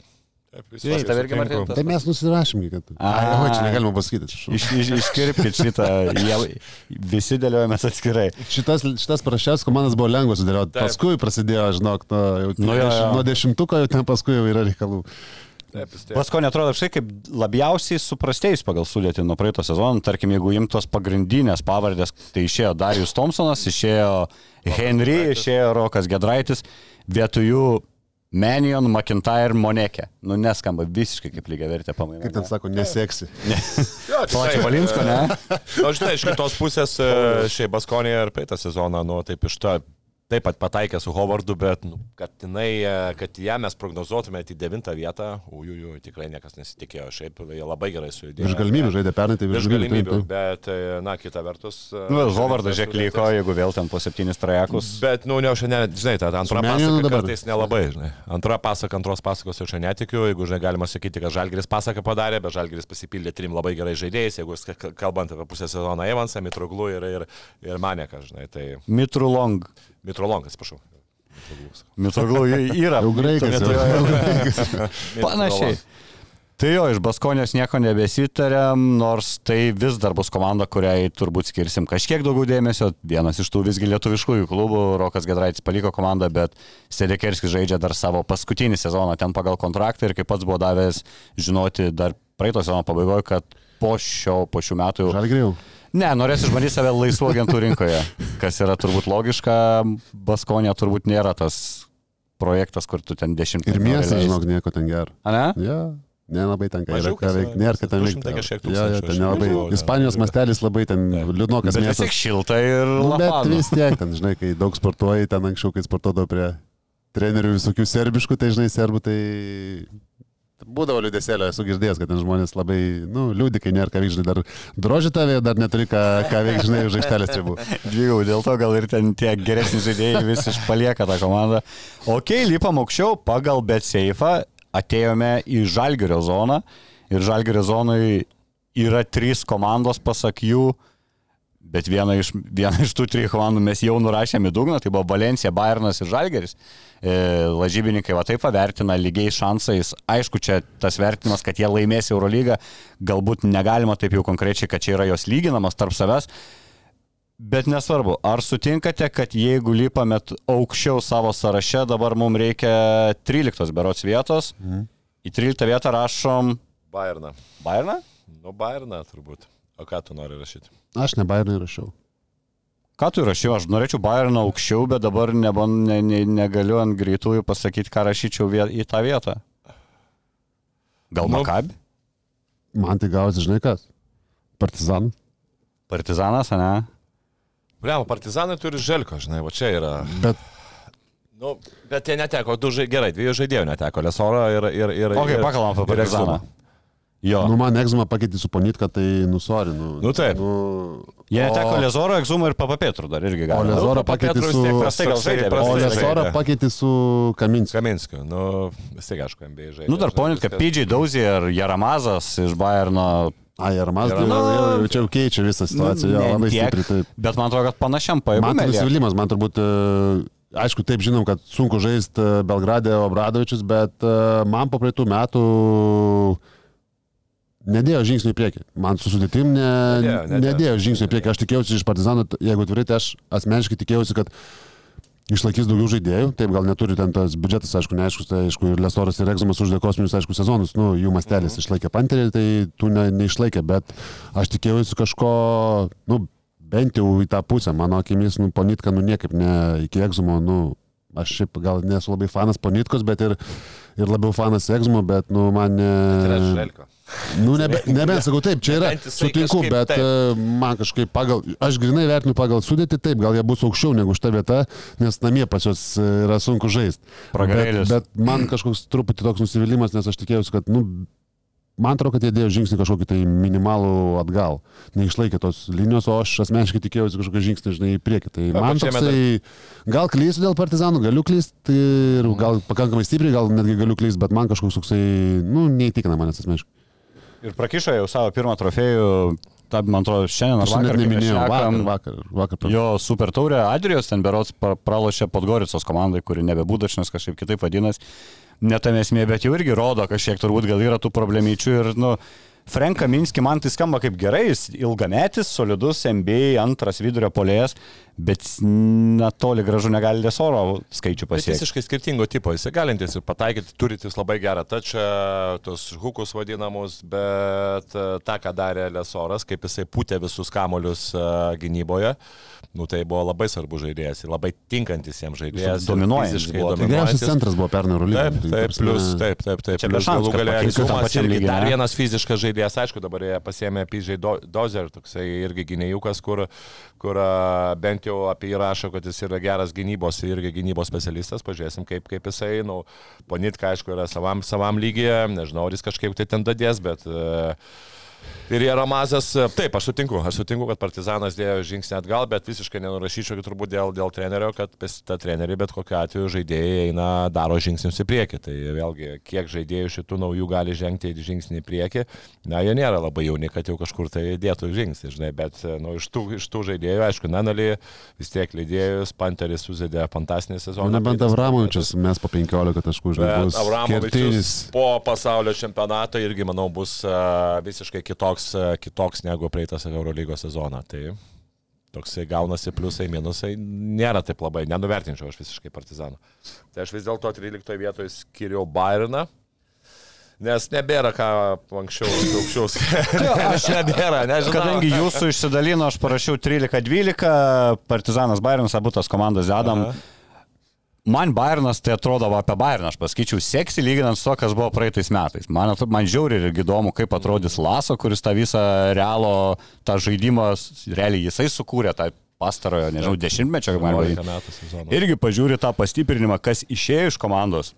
Taip, irgi, tas- Tai mes nusirašėm, kad... A. Ai, čia negalima pasakyti. Iš, iš, iškirpkit šitą, jie, visi dėliojamės atskirai. Šitas, šitas parašęs komandas buvo lengva sudėlioti. Paskui prasidėjo, žinok, nuo, jau, Nu, jo, jo. nuo dešimtuko jau ten paskui jau yra reikalų. Baskonė atrodo štai kaip labiausiai suprastėjus pagal sudėtį nuo praeito sezono. Tarkim, jeigu imtos pagrindinės pavardės, tai išėjo Darius Thompsonas, išėjo Henry, išėjo Rokas Gedraitis, vietoj jų Menion, McIntyre, Monekė. Nu, neskamba visiškai kaip lygiai vertė pamaina. Kaip ten sako, neseksi. Jo, Plačio tikrai. Valinsko, ne? Na, žinai, iš kitos pusės, e, šiaip Baskonė ir praeitą sezoną, nu, taip iš to, taip pat pataikė su Hovardu, bet, nu, kad, jinai, e, kad ją mes prognozuotume į devintą vietą, ujujų, tikrai niekas nesitikėjo, šiaip jie labai gerai sujudėjo. Virš galimybių žaidė pernai, tai Virš galimybių. galimybių, taip, taip. bet, e, na, kita vertus. e, Nu, tas žiek sudėtis- liko, jeigu vėl ten po septynis trajekus. Bet, nu, ne, aš šiandien, žinai, ta antra pasaka dabar? kartais nelabai, žinai. Antra pasaka, antros pasakos aš netikiu, jeigu, žinai, galima sakyti, kad Žalgeris pasaką padarė, bet Žalgeris pasipildė trim labai gerai žaidėjais, jeigu kalbant apie pusę sezoną Evansą, Mitroglų ir, ir, ir Maneką, žinai, tai Mitru Long. Mitrolongas, prašau. Mitroglų yra. Jau graikas. Panašiai. Tai jo, iš Baskonės nieko nebesitarėm, nors tai vis dar bus komanda, kuriai turbūt skirsim kažkiek daugiau dėmesio. Vienas iš tų visgi lietuviškųjų klubų, Rokas Gedraitis paliko komandą, bet Sedekerskis žaidžia dar savo paskutinį sezoną ten pagal kontraktą ir kaip pats buvo davęs žinoti dar praeito sezono pabaigoje, kad po, šio, po šių metų jau... Ne, norės išbandyti save laisvų agentų rinkoje, kas yra turbūt logiška, Baskonė turbūt nėra tas projektas, kur tu ten dešimt Ir miestas, žinok, nieko ten gero. Ne? Ja. Nelabai ten ką veikti, nėra, kad ten 200 veikti. Ja, ja, ten nelabai. Ispanijos mastelis labai ten liūdnokas Bet vis miestas. tiek šilta ir Nu, bet vis tiek, ten, žinai, kai daug sportuoji, ten anksčiau, kai sportuodavo prie trenerių visokių serbiškų, tai, žinai, serbų, tai būdavo liūdėsėlio, esu girdėjęs, kad ten žmonės labai, nu, liūdį, kai nėra ką veikti, žinai, dar drožė tavė, dar neturi ką, ką veikti, žinai, už aikštelės ribų. Dvigau, dėl to gal ir ten tie geresni žaidėjai vis išpalieka tą komandą. Ok, lipam aukščiau, pagal BetSafe atėjome į Žalgirio zoną ir Žalgirio zonai yra trys komandos, pasak jų, bet viena iš, viena iš tų trijų komandų mes jau nurašėme į dugną, tai buvo Valencija, Bayernas ir Žalgeris. E, lažybininkai va taip pavertina lygiais šansais. Aišku, čia tas vertinimas, kad jie laimės Eurolygą, galbūt negalima taip jau konkrečiai, kad čia yra jos lyginamas tarp savęs. Bet nesvarbu, ar sutinkate, kad jeigu lipame aukščiau savo sąraše, dabar mums reikia 13 berots vietos, Mhm. į 13 vietą rašom Bayerną. Bayerną? Nu, Bayerną turbūt. O ką tu nori rašyti? Aš ne Bayernai rašiau. Ką tu rašiau? Aš norėčiau Bayerną aukščiau, bet dabar nebon, ne, ne, negaliu ant greitųjų pasakyti, ką rašyčiau vie, į tą vietą. Gal Nu. Makabi? Man tai gausi, žinai kas? Partizanas. Partizanas, ne? Bliam, partizanai turi želko, žinai, va čia yra. Bet Nu, bet jie neteko, du žai, gerai, dviejų žaidėjų neteko, Lesoro ir... ir, ir O kai ir- pakalbam apie ir Partizaną. Jo. nu, man egzumą pakeitė su ponitka, tai nusori. Nu, Nu, taip. Nu, Jie neteko o- Lezoro, Exumo ir Papapėtrų dar irgi O gali. Lezoro Nu, pakeitė su... Prastai gal žaidė, O prastai Lesorą žaidė. pakeitė su Kaminskiu. Kaminskiu, nu, vis tiek aišku, MBA žaidė. Nu dar ponit, kad PJ Dauzier, Jaramazas iš Bayerno Ai, ar jau, jau, jau čia jau keičia visą situaciją, Nu, jo, labai tiek, stipriai. Taip. Bet man atrodo, kad panašiam Man tai nusivylimas, man turbūt, e, aišku, taip žinom, kad sunku žaisti Belgradė Obradovičius, bet e, man po praeitų metų nedėjo žingsnių į priekį. Man su sudėtim ne, Nedėjo, nedėjo. nedėjo žingsnių į priekį. Aš tikėjausi iš Partizano, jeigu atvirai, tai aš asmeniškai tikėjausi, kad išlaikys daugiau žaidėjų. Taip, gal neturi ten tas biudžetas, aišku, neaiškus, tai aišku, ir Lesoras ir Egzamas uždė kosminius, aišku, sezonus, nu, jų mastelis išlaikė panterį, tai tų ne, neišlaikė, bet aš tikėjausi kažko, nu, bent jau į tą pusę, mano akimis, nu, ponitka, nu, niekaip ne iki Egzumo, nu, aš šiaip gal nesu labai fanas ponitkos, bet ir, ir labiau fanas Egzumo, bet, nu, man ne... Nu, nebe, nebent sakau, taip, čia yra, sutinku, bet taip. e, man kažkaip pagal, aš grinai vertinu pagal sudėtį, taip, gal jie bus aukščiau negu šita vieta, nes namie pas juos e, yra sunku žaisti. Bet, bet man kažkoks truputį toks nusivylimas, nes aš tikėjausi, kad, nu, man atrodo, kad jie dėjo žingsnį kažkokį tai minimalų atgal. Neišlaikė tos linijos, o aš asmeniškai tikėjausi kažkokį žingsnį, žinai, į priekį. Tai Na, man toksai, gal klysiu dėl partizanų, galiu klysti ir gal pakankamai stipriai, gal netgi galiu klysti, bet man kažkoks toksai, nu, neįtikina manęs asmeniškai. Ir prakišo jau savo pirmą trofėjų, ta, man atrodo, šiandien Aš vakar. neminėjau, šnekam, vakar, vakar. vakar. Jo super taurė Adrijos ten berots pra- pralošė Podgoricos komandai, kuri nebebūdačnas kažkaip kitaip vadinasi. Netam esmė, bet jau irgi rodo kažkiek turbūt gal yra tų problemyčių ir, nu, Frank Kaminski man tai skamba kaip gerai, jis ilgametis, solidus MBA, antras vidurio polėjas, bet na toli gražu negali Lesoro skaičių pasiekti. visiškai skirtingo tipo, jis galintis ir pataikyti, turintis labai gerą tačią, tos hukus vadinamus, bet e, tą, ką darė Lesoras, kaip jisai pūtė visus kamolius e, gynyboje, nu tai buvo labai svarbus žaidėjas ir labai tinkantis jiems žaidėjas. Dominuojantis. Tai geriausias centras buvo pernai Eurolygoje. Taip, taip, plus, taip, taip, taip. Čia šansų, galų Exumas pačiam irgi lygiai, dar vienas fiziškas žaidėjas, aišku, dabar jie pasėmė Do- Dozer, toksai irgi gynėjukas, kur, kur a, bent jau apie jį rašo, kad jis yra geras gynybos ir irgi gynybos specialistas, pažiūrėsim, kaip, kaip jisai, nu, ponitka, aišku, yra savam, savam lygyje, nežinau, ar jis kažkaip tai ten dadės, bet... Uh, Ir Jaramazas, taip, aš sutinku, aš sutinku, kad Partizanas dėjo žingsnį atgal, bet visiškai nenurašyčiau, kad turbūt dėl, dėl trenerio, kad tą trenerį bet kokiu atveju žaidėjai eina, daro žingsnius į priekį. Tai vėlgi, kiek žaidėjų šitų naujų gali žengti žingsnį į priekį, na, jie nėra labai jauni, kad jau kažkur tai dėtų žingsnį, žinai, bet nu, iš, tų, iš tų žaidėjų, aišku, Nanalį vis tiek lydėjus, Panteris susidėjo fantastinį sezoną. Nebent Avramovičius, mes po 15 taškų žinai. Avramovičius po pasaulio čempionato irgi, manau, bus uh, visiškai kitoks, uh, kitoks negu praeitas Eurolygos sezoną. Tai toksai gaunasi pliusai, minusai, nėra taip labai, nenuvertinčiau aš visiškai partizanų. Tai aš vis dėlto 13 vietoje skiriau Bayerną. Nes nebėra ką anksčiau aukščiaus. aš nebėra, nežinau. Kadangi jūsų išsidalino, aš parašiau 13-12, Partizanas Bairnas, abu tos komandos dedam. Aha. Man Bairnas tai atrodo va, apie Bairną, aš pasakyčiau, seksi lyginant su to, kas buvo praeitais metais. Man, man žiauriai irgi įdomu, kaip atrodys Laso, kuris tą visą realo, tą žaidimą, realiai jisai sukūrė tą pastarojo, nežinau, dešimtmečio, kaip man 11 vadinti. metų sezoną. Irgi pažiūri tą pastiprinimą, kas išėjo iš komandos.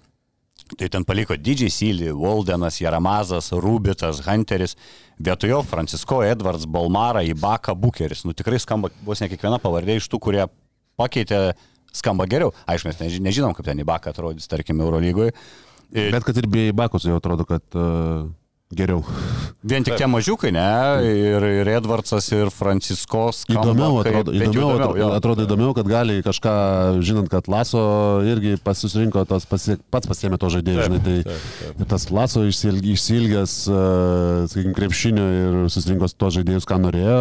Tai ten paliko Didžiai Syli, Waldenas, Jaramazas, Rubitas, Hunteris, vietojo Francisko, Edwards, Balmara, Ibaka, Bukeris. Nu tikrai skamba vos ne kiekviena pavardė iš tų, kurie pakeitė, skamba geriau. Aišku, mes neži- nežinom, kaip ten Ibaka atrodys, tarkim, Eurolygoje. Bet kad ir bei Bakus jau atrodo, kad uh, geriau. Vien tik tie mažiukai, ne? Ir, ir Edvardsas, ir Franciskos. Įdomiau kaip- atrodo, bent jau įdomiau, atrodo, atrodo įdomiau, kad gali kažką, žinant, kad Laso irgi pasirinko tos, pasi, pats pasėmė to žaidėjo, žinai, tai taip, taip. ir tas Laso išsilg- išsilgęs, uh, sakykime, krepšinio ir susirinko tos žaidėjus, ką norėjo.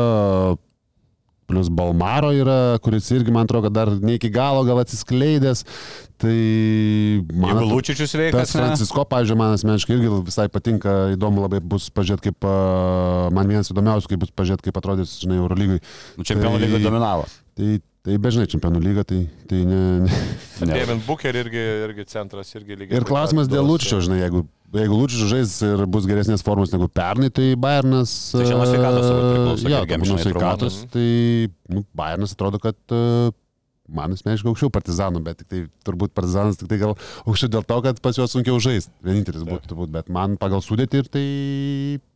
Plus Balmaro yra, kuris irgi, man atrodo, dar ne iki galo gal atsiskleidęs. Tai Jeigu Lūčičius ne? Francisko, pavyzdžiui, man asmeniškai irgi visai patinka, įdomu labai bus pažiūrėti, kaip, man vienas įdomiausių, kaip bus pažiūrėti, kaip atrodys, žinai, Eurolygai. Nu, Čempionų Tai- lyga dominavo. Tai, tai bežinai, čempionų lyga, tai, tai ne, ne. Devin Booker irgi, irgi centras, irgi lygiai. Ir klausimas dėl duos, Lūčičio, žinai, jeigu, jeigu Lūčičio žais ir bus geresnės formos negu pernai, tai Bayernas... Tai čia nuo sveikatos turbūt priklauso, jam, nuo sveikatos, tai nu, Bayernas atrodo, kad a, man asmeniškai aukščiau partizanų, bet tik tai turbūt partizanas tik tai gal aukščiau dėl to, kad pas juos sunkiau žaisti. Vienintelis būtų turbūt, bet man pagal sudėti ir tai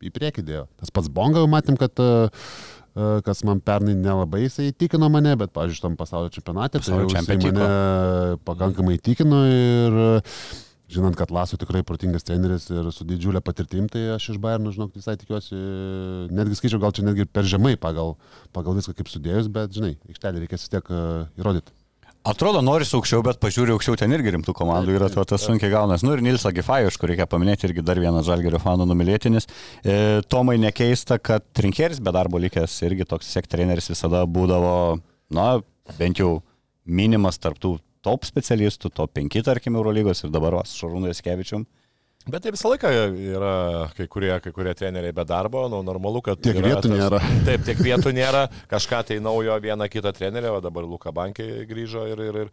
į priekį dėjo. Tas pats Bonga matėm, kad a, kas man pernai nelabai jisai įtikino mane, bet, pavyzdžiui, tam pasaulio čempionate, tai Pasaulio jau jisai mane pakankamai įtikino ir a, žinant, kad Laso tikrai protingas treneris ir su didžiulė patirtim, tai aš iš Bayerno, žinok, visai tikiuosi, netgi skaičiau, gal čia netgi per žemai pagal, pagal viską kaip sudėjus, bet, žinai, aikštelį reikės vis tiek uh, įrodyti. Atrodo, nori aukščiau, bet pažiūrė aukščiau ten irgi rimtų komandų yra, tuo tas sunkiai gaunas. Nu ir Nilsa Gifajų, iš kur reikia paminėti, irgi dar vienas žalgerio fanų numylėtinis. E, Tomai nekeista, kad Trinkeris be darbo likęs irgi toks sek treneris visada būdavo, na, bent jau minimas tarptų top specialistų, top 5, tarkim, Eurolygos ir dabar vas Šarūnai Eskevičium. Bet tai visą laiką yra kai kurie, kai kurie treneriai be darbo, nu, normalu, kad... Tiek vietų nėra. Taip, tiek vietų nėra, kažką tai naujo vieną kitą trenerį, o dabar Luka Bankė grįžo ir, ir, ir,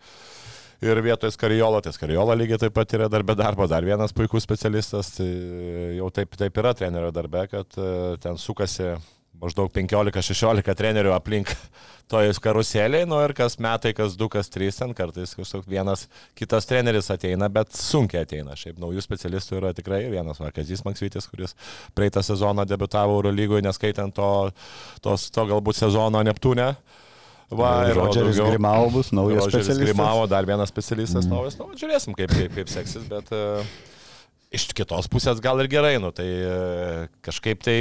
ir vietoje Skariolo, tai Skariolo lygiai taip pat yra dar be darbo, dar vienas puikus specialistas, tai jau taip, taip yra trenerio darbe, kad e, ten sukasi maždaug 15-16 trenerių aplink tojus karuselėje, nu ir kas metai, kas du, kas trys, ten kartais kažkoks vienas kitas treneris ateina, bet sunkiai ateina. Šiaip naujų specialistų yra tikrai vienas, Vakazys Maksvitis, kuris praeitą sezoną debitavo Eurolygoje, neskaitant to, tos, to galbūt sezono Neptūne. Va, ir Rodžeris Grimau bus naujas Rodžeris specialistas. Grimavo, dar vienas specialistas mm. naujas. Nu, žiūrėsim, kaip, kaip, kaip seksis, bet uh, iš kitos pusės gal ir gerai. Nu, tai uh, kažkaip tai,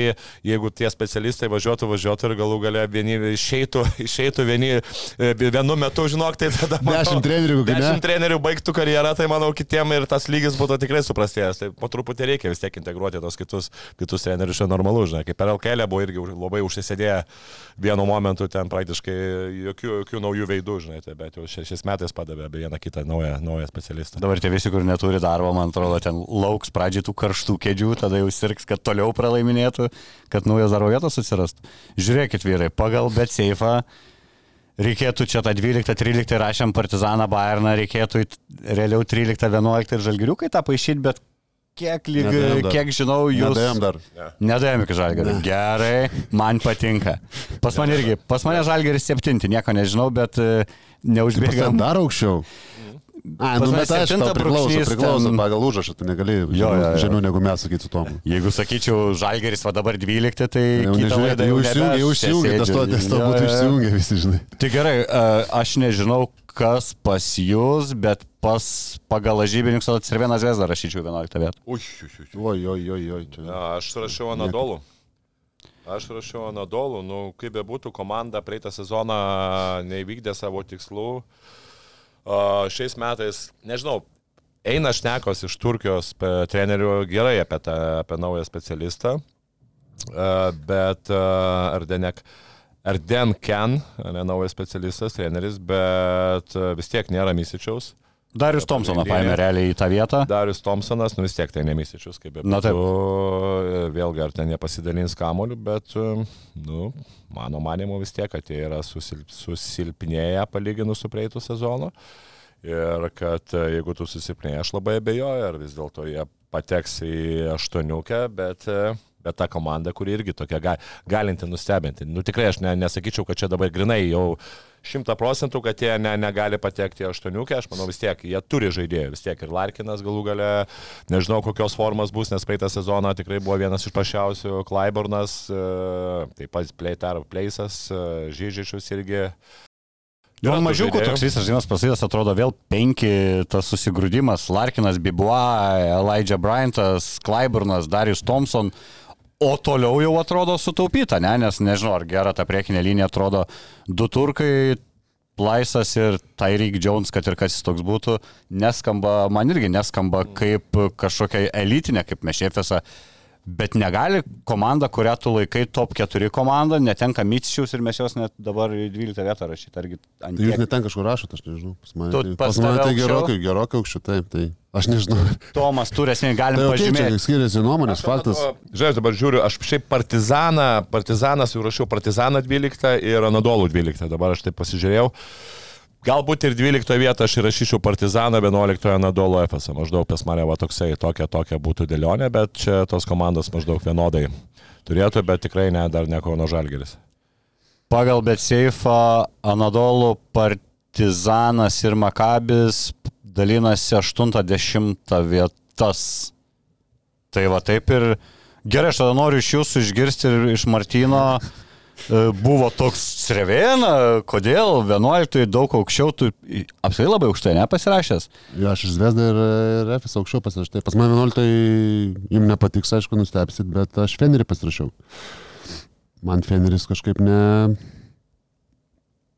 jeigu tie specialistai važiuotų, važiuotų ir galų gale vieni išeitų, išeitų vieni e, vienu metu, žinok, tai tada... Dešimt trenerių, ne? Dešimt trenerių baigtų karjerą, tai manau kitiem ir tas lygis būtų tikrai suprastėjęs. Tai po truputį reikia vis tiek integruoti tos kitus, kitus trenerius, čia normalu, žinai. Kaip per LKL buvo irgi labai užsisėdėję vienu momentu ten praktiškai jokių, jokių naujų veidų, žinai, tai bet jau šia- šiais metais padavė be vieną kitą naują, naują specialistą. Dabar tie visi, kur neturi darbo, man atrodo, ten lauks pradžiai tų karštų kėdžių, tada jau sirgs, kad toliau pralaiminėtų, kad naujos darbo vietos atsirastų. Žiūrėkit, vyrai, pagal bet seifą reikėtų čia tą 12-13 rašėm Partizaną Bayerną, reikėtų realiau 13-11 ir Žalgiriukai tą paaišyti, bet kiek, lyg, kiek žinau, jūs... Nedėjom dar. Nedavėm iki Žalgirio. Gerai, man patinka. Pas mane irgi, pas mane Žalgiris septinti, nieko nežinau, bet e, neužbėgam. dar aukščiau. A, nu, bet septinta tau priklauso, priklauso ten- pagal užrašą, tu negali Jo, jo, jo. žinių negu mes sakyti su tomu. Jeigu sakyčiau, Žalgeris va dabar 12, tai Jau nežiūrėk, laidą jau išsijungia, jau išsijungia, tas to, tas to būtų išsijungia visi, žinai. Tai gerai, aš nežinau, kas pas jūs, bet pas pagal žybininkus atsirvieną zvezdą rašyčiau 11 vietą. Oi, oi, oi, oi. Aš rašiau Anadolų. Aš rašiau Anadolų, nu kaip bebūtų, komanda praeitą sezoną neįvykdė savo tikslų. O, šiais metais, nežinau, eina šnekos iš Turkijos trenerių gerai apie, tą, apie naują specialistą, E, bet e, Ardenek. Arden Ken, ne naujas specialistas, treneris, bet e, vis tiek nėra Misičiaus. Darius Thompsoną paėmė realiai į tą vietą. Darius Thompsonas, nu vis tiek tai nemysičius, kaip ir. Na taip. Vėlgi, ar ten nepasidalins kamoliu, bet, nu, mano manimo vis tiek, kad jie yra susilp, susilpnėję palyginus su praeitų sezonu. Ir kad jeigu tu susilpnėjai, aš labai abejoju, ar vis dėlto jie pateks į aštuoniukę, bet, bet ta komanda, kuri irgi tokia ga, galinti nustebinti. Nu tikrai aš ne, nesakyčiau, kad čia dabar grinai jau šimta procentų, kad jie ne, negali patekti į aštuoniukę, aš manau vis tiek, jie turi žaidėjų, vis tiek ir Larkinas galų gale, nežinau kokios formos bus, nes praeitą sezoną tikrai buvo vienas iš prašiausių, Klaibornas, e, taip pat Pleitar Pleisas, e, Žyžičius irgi. Yra tų mažiukų toks visas žaidimas prasidės, atrodo vėl penki, tas susigrūdimas, Larkinas, Bibua, Elijah Bryantas, Klaiburnas, Darius Thompson. O toliau jau atrodo sutaupyta, ne? nes nežinau, ar gera ta priekinė linija atrodo du turkai, Plaisas ir Tyreek Jones, kad ir kas jis toks būtų, neskamba, man irgi neskamba kaip kažkokia elitinė, kaip Mešėfėsa, bet negali komanda, kurią tu laikai top 4 komanda, netenka Mitsičiaus ir mes jos net dabar į 12 vietą rašyti, argi Tai jūs tiek. net ten kažkur rašote, aš nežinau. Pas mane Tu tai, pas pas mane tai gerokai, gerokai aukščiau, taip, tai aš nežinau. Tomas turi esmė, galim Tai tai pažymėti. skiriasi nuomonės, faktas. Žiūrėk, dabar žiūriu, aš šiaip partizaną, partizanas jau rašiau partizaną 12 ir Anadolų 12, dabar aš taip pasižiūrėjau. Galbūt ir 12 vietą aš įrašyčiau partizaną, 11 Anadolo FS. Maždaug pas mane va toksai, tokia, tokia būtų dėlionė, bet čia tos komandos maždaug vienodai turėtų, bet tikrai ne, dar ne Kauno Žalgeris. Pagal Betseifą Anadolų partizanas ir Makabis dalinasi 80 vietas. Tai va taip ir gerai, aš tada noriu iš jūsų išgirsti ir iš Martino. E, Buvo toks Srevėna, kodėl 11 daug aukščiau, tu apskritai labai aukštai nepasirašęs. Jo, aš iš Zvezda ir, FS aukščiau pasirašau. Pas mane 11 jums nepatiks, aišku, nustepsit, bet aš Fenerį pasirašiau. Man Feneris kažkaip ne...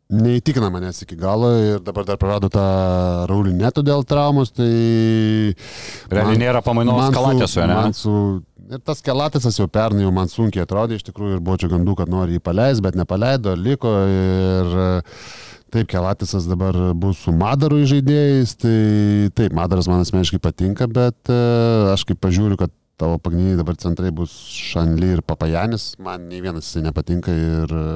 Neįtikina manęs iki galo ir dabar dar prarado tą Raulį neto dėl traumos, tai... Realiai nėra pamainos kalatėsų, ne? Man su... Ir tas kelatėsas jau pernai jau man sunkiai atrodė, iš tikrųjų ir buvo čia gandų, kad nori jį paleisti, bet nepaleido, liko ir e, taip, kelatėsas dabar bus su Madaru žaidėjais, tai taip, Madaras man asmeniškai patinka, bet e, aš kaip pažiūriu, kad tavo pagrindiniai dabar centrai bus Šanly ir Papajanis, man nei vienas jisai nepatinka ir e,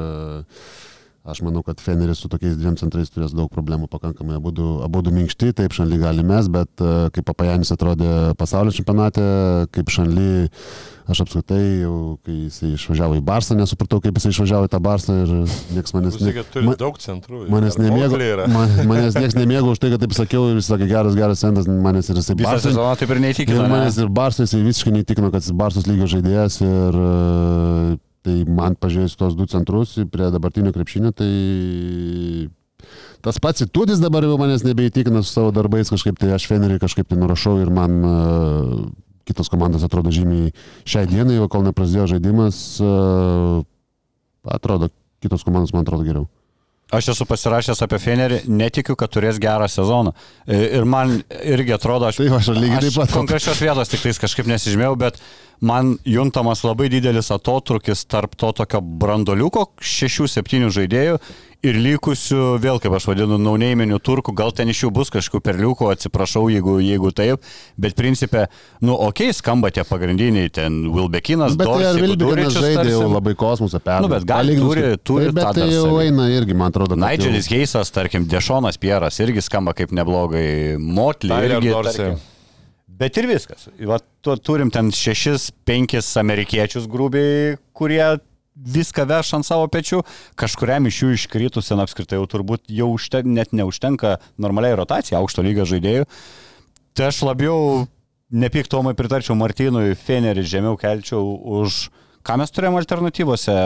Aš manau, kad Feneris su tokiais dviem centrais turės daug problemų pakankamai. Abudu, abudu minkšti, taip Šanly gali mes, bet e, kaip Papajanis atrodė pasaulio čempionate, kaip Šanly, aš apskritai, jau, kai jisai išvažiavo į Barsą, nesupratau, kaip jisai išvažiavo į tą Barsą ir niekas manęs, Jūs sakėt, turi ma- daug centrų. manęs nemėgo. Man, manęs niekas nemėgo už tai, kad taip sakiau ir jis sakė, geras, geras centas, manęs ir jisai Barsą. sezoną taip ir neįtikino. Ir ne? manęs ir Barsas, jisai visiškai neįtikino, kad jis Barsos lygio žaidėjas ir e, tai man pažiūrėjus tos du centrus prie dabartinio krepšinio, tai tas pats įtūdis dabar jau manęs nebeįtikina su savo darbais kažkaip, tai aš Fenerį kažkaip tai nurašau ir man e, kitos komandos atrodo žymiai šiai dienai, o kol neprasidėjo žaidimas, e, atrodo, kitos komandos man atrodo geriau. Aš esu pasirašęs apie Fenerį, netikiu, kad turės gerą sezoną. E, Ir man irgi atrodo, aš, Taip, aš pat. konkrečios vietos tik tais kažkaip nesižymėjau, bet man juntamas labai didelis atotrukis tarp to tokio brandoliuko, šešių, septynių žaidėjų ir likusių, vėl kaip aš vadinu, nauneiminių turkų, gal ten iš jų bus kažkokių perliukų, atsiprašau, jeigu, jeigu taip, bet principė, nu, okei, okay, skamba tie pagrindiniai, ten Wilbekinas, Bet tai ar Dorsey, Vilbekinas žaidė jau labai kosmosą per. Nu, bet gal turi- turi taip, bet tai jau eina irgi, man atrodo. kad jau- Nigelis Geisas, tarkim, Dešonas Pieras irgi skamba kaip neblogai, Motley Tyler irgi. Dorsey. Tarkim, bet ir viskas. Va, tu, turim ten šešis, penkis amerikiečius grubiai, kurie viską veš ant savo pečių, kažkuriam iš jų iškritusiam apskritai jau turbūt jau užten, net neužtenka normaliai rotacija aukšto lygio žaidėjų. Tai aš labiau nepiktomai pritarčiau Martynui, Fenerį žemiau kelčiau už, ką mes turėjome alternatyvose,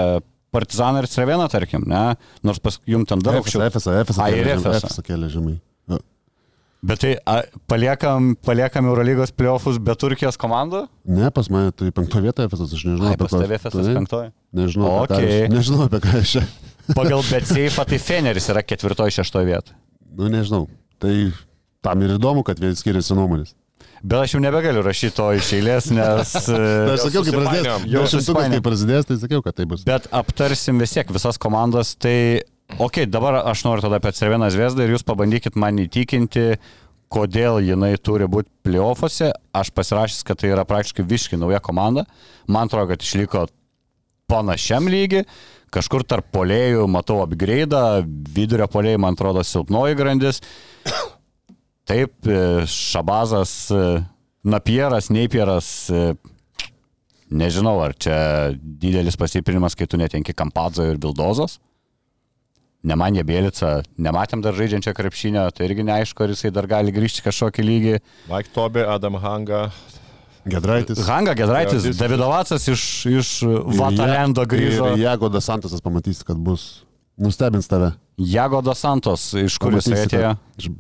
Partizaną ir Sreveną, tarkim, ne? Nors pas jum ten dar aukščiau. FSA, FSA, A, ir FSA. FSA. FSA kėlė žemai. Jo. Bet tai a, paliekam, paliekam Eurolygos playoffus be Turkijos komandų? Ne, pas mane tai penkto vietoje FSA, aš nežinau. Ai, pas tavę FSS Taip, penktoji. Nežinau, Okei. aš- nežinau apie ką aš čia. Pagal Betseifą tai Feneris yra ketvirtoji, šeštoji vieta. Nu, nežinau. Tai tam ir įdomu, kad vėl skiriasi nuomonės. Bet aš jau nebegaliu rašyti to iš eilės, nes... E, aš sakiau, kai prasidės. Jau Jau šimtukas, susipainiojom. kai prasidės, tai sakiau, kad tai bus. Bet aptarsim vis tiek visas komandas. Tai, okay, dabar aš noriu tada apie Cerveną Zvezdą ir jūs pabandykit man įtikinti, kodėl jinai turi būti playoffuose. Aš pasirašęs, kad tai yra praktiškai visiškai nauja komanda. Man atrodo, kad išliko panašiam lygiui. Kažkur tarp polėjų matau upgrade, vidurio polėjai, man atrodo, silpnoji grandis. Taip, e, Šabazas, e, Napieras, Neipieras, e, nežinau, ar čia didelis pasiprinimas, kai tu netenki Kampadzo ir Vildozos. Nemanė Bėlica, nematėm dar žaidžiančią krepšinę, tai irgi neaišku, ar jisai dar gali grįžti kažkokį lygį. Mike Tobi, Adam Hanga. Gedraitis. Hanga Gedraitis, jis- Davidovacas iš, iš Vatalendo grįžo. Ir Jagodas Santosas pamatysi, kad bus. Nustebins tave. Jagodo Santos, iš kur jisai atėjo? iš-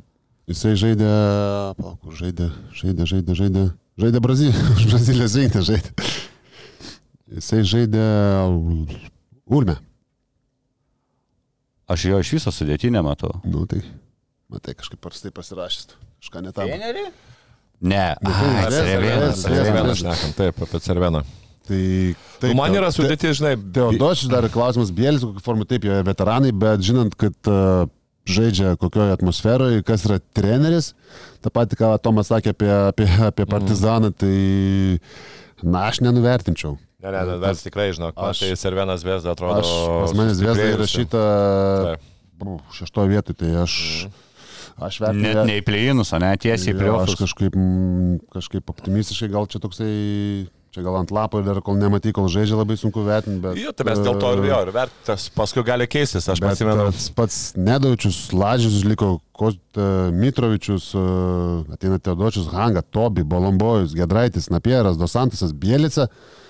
Jisai žaidė, palauk, kur žaidė, žaidė, žaidė, žaidė, žaidė Brazilijos rinktinę žaidė. Jisai žaidė Ulme. Aš jo iš viso sudėtinę matau. Nu tai, matai, kažkaip parstai pasirašęs. Kažką netam. Ne, ai, Zvezda, Cervenas, Zvezda, Cervenas. Cerveną šnekam, taip, apie Cerveną. Tai, Tai taip, man yra sudėti, žinai, Teodočius dar klausimas, Bielis, kokiu formu taip, jie veteranai, bet žinant, kad uh, žaidžia kokioje atmosferoje, kas yra treneris, tą patį, ką Tomas sakė apie, apie, apie partizaną, tai, na, aš nenuvertinčiau. Ne, ne, ne, mes tikrai žinok, Aš- tai Cervenas Vesda atrodo. Aš, pas manęs sustiprėjusi. įrašyta bu, šeštoje vietoje, tai aš, aš vertinu. Net ne į pleinus, o ne tiesiai į Jo, Aš kažkaip, mm, kažkaip optimistiškai, gal čia toksai, čia gal ant lapo ir dar kol nematai, kol žaidžia, labai sunku vertinti. Bet, Jo, tai mes dėl to ir jo, ir vertas, paskui gali keistis, aš Bet prisimenu. pats Nedaučius, Lažius liko, Kost, Mitrovičius, e, ateina Teodočius, Hanga, Tobi, Bolombojus, Gedraitis, Napieras, Dosantasas, Bielica. Nu,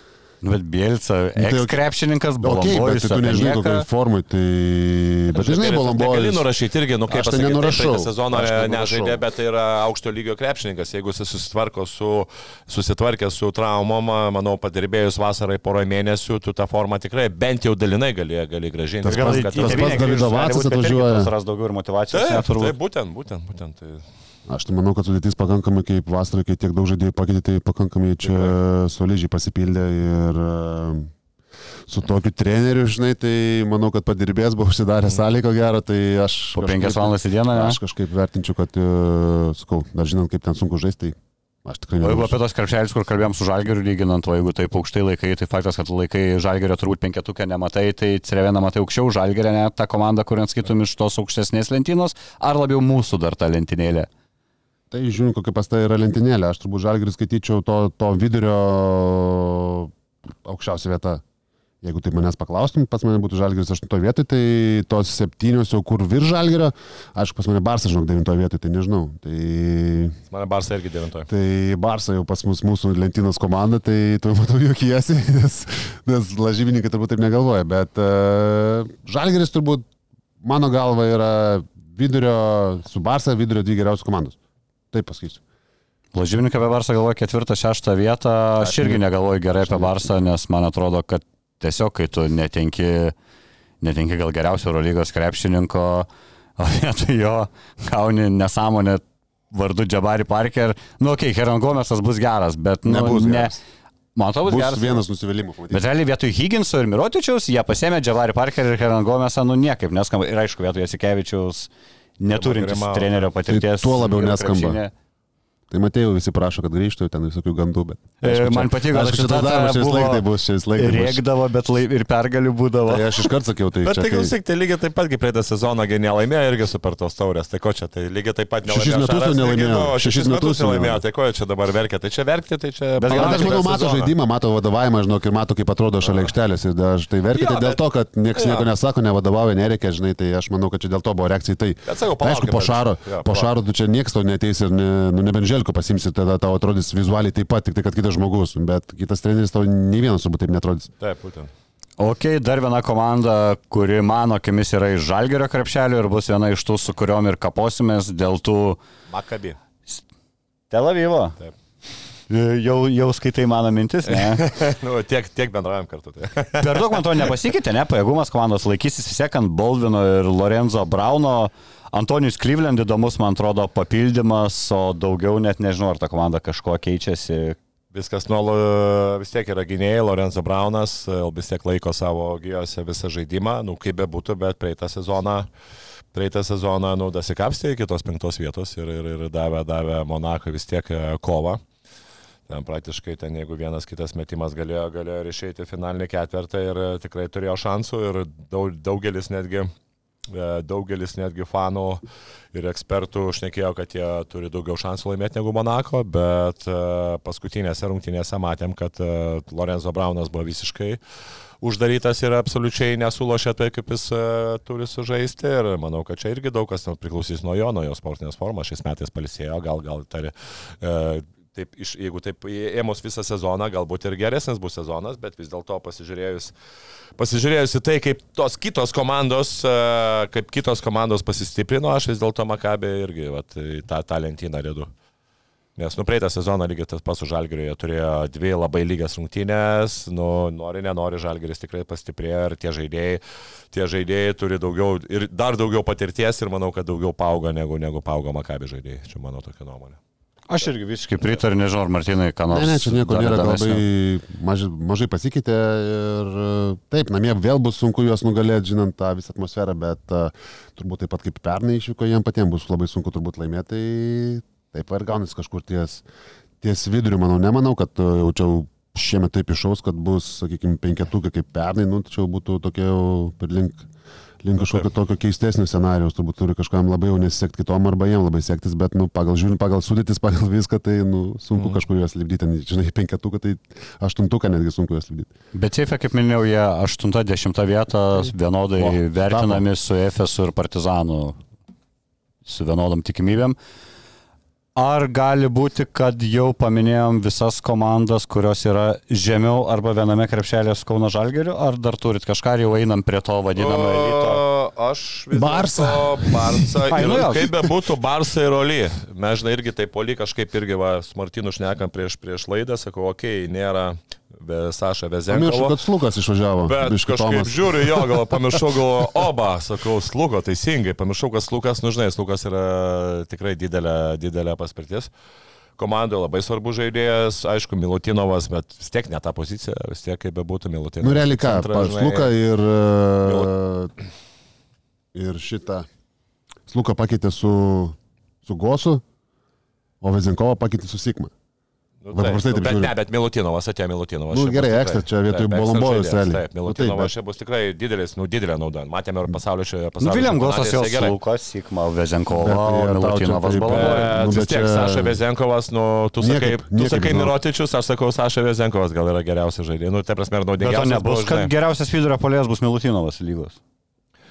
Bet Bielca, tai jau- eks-krepšininkas, Okay, bet tai tu nežinai, kokioj formai. Tai... Bet žinai, Gali Bolombojus. nurašyti irgi, nu kaip Aš tai nenurašau. sezoną Aš tai nežaidė, bet tai yra aukšto lygio krepšininkas. Jeigu jis susitvarko su, susitvarkė su traumom, manau, padirbėjus vasarai porą mėnesių, tu tą formą tikrai bent jau dalinai gali, gali gražinti. Tas tas į pats tėvynę Davido grįžus gali Vacas būt, bet irgi atvažiuoja. suras daugiau ir motivacijos. Taip, taip, būtent, būtent, būtent. Tai... Aš tai manau, kad sudėtis pakankamai kaip vasarą, kai tiek daug žaidėjų pakeitė, tai pakankamai čia solidžiai pasipildė ir e, su tokiu treneriu, žinai, tai manau, kad padirbės buvo užsidarę sąlygo gerą, tai aš... Po kažkaip- penkias valandas į dieną, ne? Aš kažkaip vertinčiau, kad, e, sakau, dar žinant, kaip ten sunku žaisti, tai aš tikrai O jeigu nežinau. apie tos krepšelius, kur kalbėjom su žalgeriu lyginant, o jeigu taip aukštai laikai, tai faktas, kad laikai žalgerio turbūt penketukę nematai, tai Cerevena matai aukščiau, žalgerio net tą komandą, kuriant skaitum iš tos aukštesnės lentynos, ar labiau mūsų dar ta lentynėlė. Tai žiūrint, kokia pas tai yra lentynėlė, aš turbūt žalgerį skaityčiau to, to vidurio aukščiausia vieta. Jeigu tai manęs paklaustum, pas mane būtų žalgeris 8 vietoje, tai tos septynios jau kur virš žalgerio, aišku, pas mane Barsas, žinok, 9 vietoje, tai nežinau. Tai, Mane Barsa irgi devintoje. tai Barsą jau pas mus mūsų lentynos komanda, tai tu matau juokiesi, nes, nes lažybininkai turbūt taip negalvoja, bet uh, žalgeris turbūt mano galva yra vidurio, su Barsa vidurio dvi geriausios komandos. Taip pasakysiu. Lažybininkai apie Barsą galvoja ketvirtą, šeštą vietą, aš irgi negalvoju gerai apie Barsą, nes man atrodo, kad tiesiog, kai tu netenki, netenki gal geriausio Eurolygos krepšininko, o vietoj jo gauni nesąmonę vardu Jabari Parker, nu, okei, okay, Heron Gomesas bus geras, bet nu, Nebus ne. geras. Man atrodo, bus Bus geras. vienas nusivylimas, Bet realiai vietoj Higginso ir Mirotičiaus jie pasėmė Džavarį Parkerį ir Heron Gomesą, nu niekaip neskamba. Ir aišku, vietoj Jasikevičiaus neturintis trenerio patirties. Tai tuo labiau neskamba. krepšinį. Tai matėjau, visi prašo, kad grįžtų, ten visokių gandų, bet... E, Aišku, man patiko, kad šitas darbas čia vis laik tai bus, čia vis laik tai bus. Rėkdavo, bet lai, ir pergalių būdavo. Tai aš iškart sakiau, tai Bet čia... tai kai- klausyk, tai lygiai taip pat, kaip praeitą sezoną gi nelaimėjo irgi super tos taurės, tai ko čia, tai lygiai taip pat Šešis nelaimėjo. metus jau nelaimėjo. nu, Šešis Šešis metus jau nelaimėjo, tai ko čia dabar verkia, tai čia verkti, tai čia... Bet gal aš manau, mato žaidimą, mato vadovavimą, žinau, ir mato, kaip atrodo šalia aikštelės. Ir aš tai verkiu tai dėl bet- to, kad niekas nieko nesako, nevadovauja, nereikia, žinai, tai aš manau, kad čia dėl to buvo reakcija tai. Tai Aišku, po šaro, po šaro tu čia niekas tau neteis ir ne, nebenželko pasimsi, tada tau atrodys vizualiai taip pat, tik tai, kad kitas žmogus, bet kitas treneris tau nei vienas turbūt taip netrodys. Taip, būtent. Ok, dar viena komanda, kuri mano akimis yra iš Žalgerio krepšelio ir bus viena iš tų, su kuriuom ir kaposimės dėl tų Makabi. Tel Avivo. Taip. E, Jau, jau skaitai mano mintis, ne? nu, tiek, tiek bendraujam kartu. Tai. Per daug man to nepasikeitė, ne? Pajėgumas komandos laikysis vis tiek ant Baldvino ir Lorenzo Brauno. Antonijus Cleveland įdomus, man atrodo, papildymas, o daugiau net nežinau, ar ta komanda kažkuo keičiasi. Viskas nuo, vis tiek yra gynėjai, Lorenzo Braunas, vis tiek laiko savo gyjose visą žaidimą, nu kaip be būtų, bet praeitą sezoną, praeitą sezoną, nu, dasikapstė iki tos penktos vietos ir, ir, ir davė, davė Monako vis tiek e, kovą. Ten praktiškai ten, jeigu vienas kitas metimas galėjo, galėjo išeiti finalinį ketvirtą ir e, tikrai turėjo šansų ir daug, daugelis netgi e, daugelis netgi fanų ir ekspertų šnekėjo, kad jie turi daugiau šansų laimėti negu Monako, bet e, paskutinėse rungtynėse matėm, kad e, Lorenzo Braunas buvo visiškai uždarytas ir absoliučiai nesulošė tai, kaip jis e, turi sužaisti. Ir manau, kad čia irgi daug kas priklausys nuo jo, nuo jo sportinės formos, šiais metais palisėjo, gal, gal tari, e, taip, iš, jeigu taip ėmus visą sezoną, galbūt ir geresnis bus sezonas, bet vis dėlto pasižiūrėjus, pasižiūrėjus į tai, kaip tos kitos komandos, e, kaip kitos komandos pasistiprino, aš vis dėlto Makabė irgi vat, tą, tą lentyną rėdu. Nes nu praeitą sezoną lygiai tas pats su Žalgiriu, turėjo dvi labai lygias rungtynės, nu, nori, nenori, Žalgiris tikrai pastiprėjo ir tie žaidėjai, tie žaidėjai turi daugiau ir dar daugiau patirties ir manau, kad daugiau paugo negu, negu paugo Makabė žaidėjai. Čia mano tokia nuomonė. Aš irgi visiškai pritariu, nežinau, ar Martinai, ką nors. Ne, ne, čia nieko nėra, labai mažai, mažai pasikeitė ir e, taip, namie vėl bus sunku juos nugalėti, žinant tą visą atmosferą, bet uh, turbūt taip pat kaip pernai išvyko, jiems patiems bus labai sunku turbūt laimėti, tai taip ir gaunasi kažkur ties, ties viduriu, manau, nemanau, kad uh, jau čia šiemet taip išaus, kad bus, sakykime, penketukai kaip pernai, nu, tačiau būtų tokie jau per link, link kažkokio tokio keistesnio scenarijaus, turbūt turi kažkam labai jau nesisekti kitom arba jiem labai sektis, bet, nu, pagal žiūrint, pagal sudėtis, pagal viską, tai, nu, sunku Mhm. kažkur juos lipdyti, ten, žinai, penketuką, tai aštuntuką netgi sunku juos lipdyti. Bet Seife, kaip minėjau, jie 8-10 vietą vienodai O, vertinami su Efesu ir Partizanu su vienodom tikimybėm. Ar gali būti, kad jau paminėjom visas komandas, kurios yra žemiau arba viename krepšelėje su Kauno Žalgeriu, ar dar turit kažką ir jau einam prie to vadinamo elito? O, Aš vis Barsą. Barsą. Nu. Kaip be būtų, Barsą ir Oli. Mes žinai irgi taip poli kažkaip irgi va, su Martinu šnekam prieš, prieš laidą, sakau, okei, okay, nėra be Saša Pamiršau, Vezenkovo. kad Slukas išvažiavo. Bet biškį kažkaip žiūriu, jo, gal pamiršau, gal oba, sakau, slugo, teisingai, pamiršau, kad slugas, nu žinai, slugas yra tikrai didelė, didelė paspirtis. Komandoje labai svarbus žaidėjas, aišku, Milutinovas, bet vis tiek ne ta pozicija, vis tiek kaip bebūtų Milutinovas. Nu, realiai ką, Sluka ir, e, ir šitą. Sluka pakeitė su, su Gosu, o Vezinkovą pakeitė su Sigma. Nu, Va, paprastai taip bet žiūri. ne, bet Milutinovas atėjo Milutinovas. Nu, čia bus gerai, ekstra, čia vietoj taip, žaidėjas, realiai. Taip, Nu, taip, Milutinovas bet- čia bus tikrai didelis, nu, didelė nauda. Matėme ir pasaulio šioje Nu, pasaulyje. Viliam Gosas jau Lukas, Sikma, Vezenkova, Bet tai Milutinovas taip. Bet Nu, vis bet tiek Saša Vezenkovas, nu, tu sakai, tu sakai žinau. Mirotičius, aš sakau, Saša Vezenkovas gal yra geriausias žaidėjas. Nu, tai prasme, ir Bet to naudingiausias. nebus, kad geriausias vidurio polės bus Milutinovas lygos.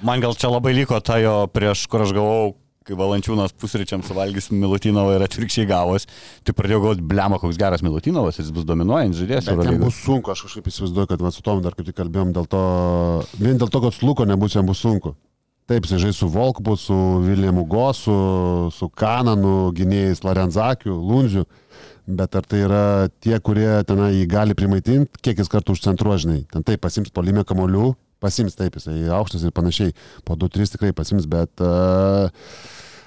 Man gal čia labai liko ta jo prieš, kur aš galvojau, kai Valančiūnas pusryčiam suvalgys Milutinovą ir atvirkščiai gavos, tai pradėjau galvoti, blema, koks geras Milutinovas, jis bus dominuojantis žaidėjas. Bet jam bus sunku, aš kažkaip įsivaizduoju, kad va, su tom dar kaip tik kalbėjom, dėl to, vien dėl to, kad su Luko nebus, jam bus sunku. Taip, jis žais su Volkpu, su Viljamu Gosu, su Kananu, gynėjais Larenzakiu, Lundžiu. Bet ar tai yra tie, kurie tenai jį gali primaitinti, kiek jis kartų užcentruožinai. Ten taip pasims polime kamolių, pasims taip, jisai aukštas ir panašiai. Po 2-3 tikrai pasims, bet uh,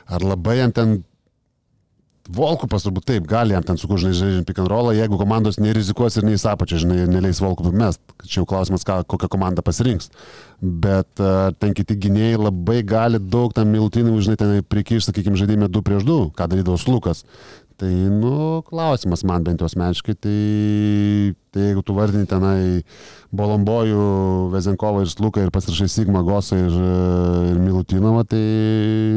ar labai jam ten Volkupas turbūt taip, gali jam ten sukužinai žaidžiant pick and rollą, jeigu komandos nerizikuos ir neįs apačią, žinai, neleis Volkupui mest. Čia jau klausimas, ką, kokią komandą pasirinks. Bet uh, ten kiti gynėjai labai gali daug tam milutinų, žinai, ten prikišti, sakykime, žaidime 2 prieš 2, ką darydavo Slukas. Tai, nu, klausimas man bent jau asmeniškai, tai, tai jeigu tu vardini tenai Bolombojų, Vezenkovą ir Sluką ir pasirašai Sigma Gosą ir, ir Milutinovą, tai...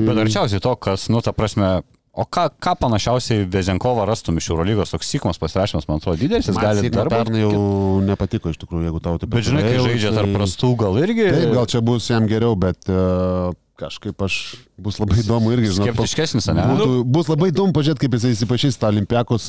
Bet arčiausiai to, kas, nu, ta prasme, o ką, ką panašiausiai Vezenkovą rastum iš Eurolygos, toks Sikmas pasirašymas, man atrodo, didelis, jis gali dar pernai jau nepatiko iš tikrųjų, jeigu tau taip Bet žinai, kai žaidžia tai- tarp prastų, gal irgi... Taip, gal čia bus jam geriau, bet uh, kažkaip aš bus labai įdomu irgi, po- Skeptiškesnis, ne? Būtų, bus labai įdomu pažiūrėti, kaip jisai įsipašys tą olimpiakos,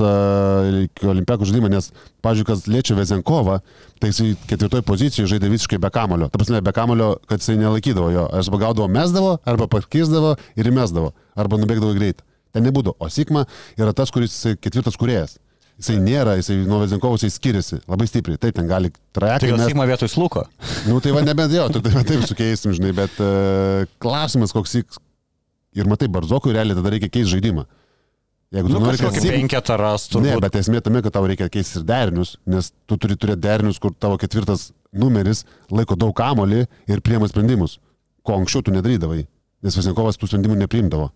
iki olimpiakos žaidimą, nes, pažiūrėjau, kas liečia Vezenkovą, tai jisai ketvirtoje pozicijoje žaidė visiškai be kamulio. Ta prasme, be kamulio, kad jisai nelaikydavo jo. Arba gaudavo mesdavo, arba pakirsdavo ir įmesdavo, arba nubėgdavo į greitį. Ten nebūdavo. O Sigma yra tas, kuris ketvirtas kuriejas. Jisai nėra, jisai nuo Vezenkovo jisai skiriasi labai stipriai. Taip, ten gali Tai trajekai. gal mest- Sigma vietoj Sluko. Nu tai va nebent jo, tu tai va taip sukeisim, žinai, bet uh, klausimas koks įks. Ir matai, Barzokui realiai tada reikia keisti žaidimą. Jeigu tu Nu, nori, kad penketą rastų. Ne, bet esmė tame, kad tau reikia keisti ir derinius, nes tu turi turėti derinius, kur tavo ketvirtas numeris laiko daug kamolį ir priema sprendimus, ko anksčiau tu nedarydavai, nes Vasinkovas tų sprendimų neprimdavo.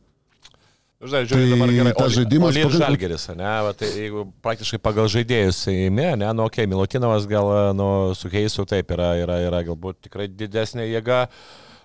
Žinai, Tai žiūrėk, dabar gerai. tas žaidimas Ir pakankamai- Žalgeris, ne, va, tai jeigu praktiškai pagal žaidėjus įmė, ne, nu, okei, okay, Milutinovas gal, nu, su Heisu taip yra, yra, yra galbūt tikrai didesnė jėga.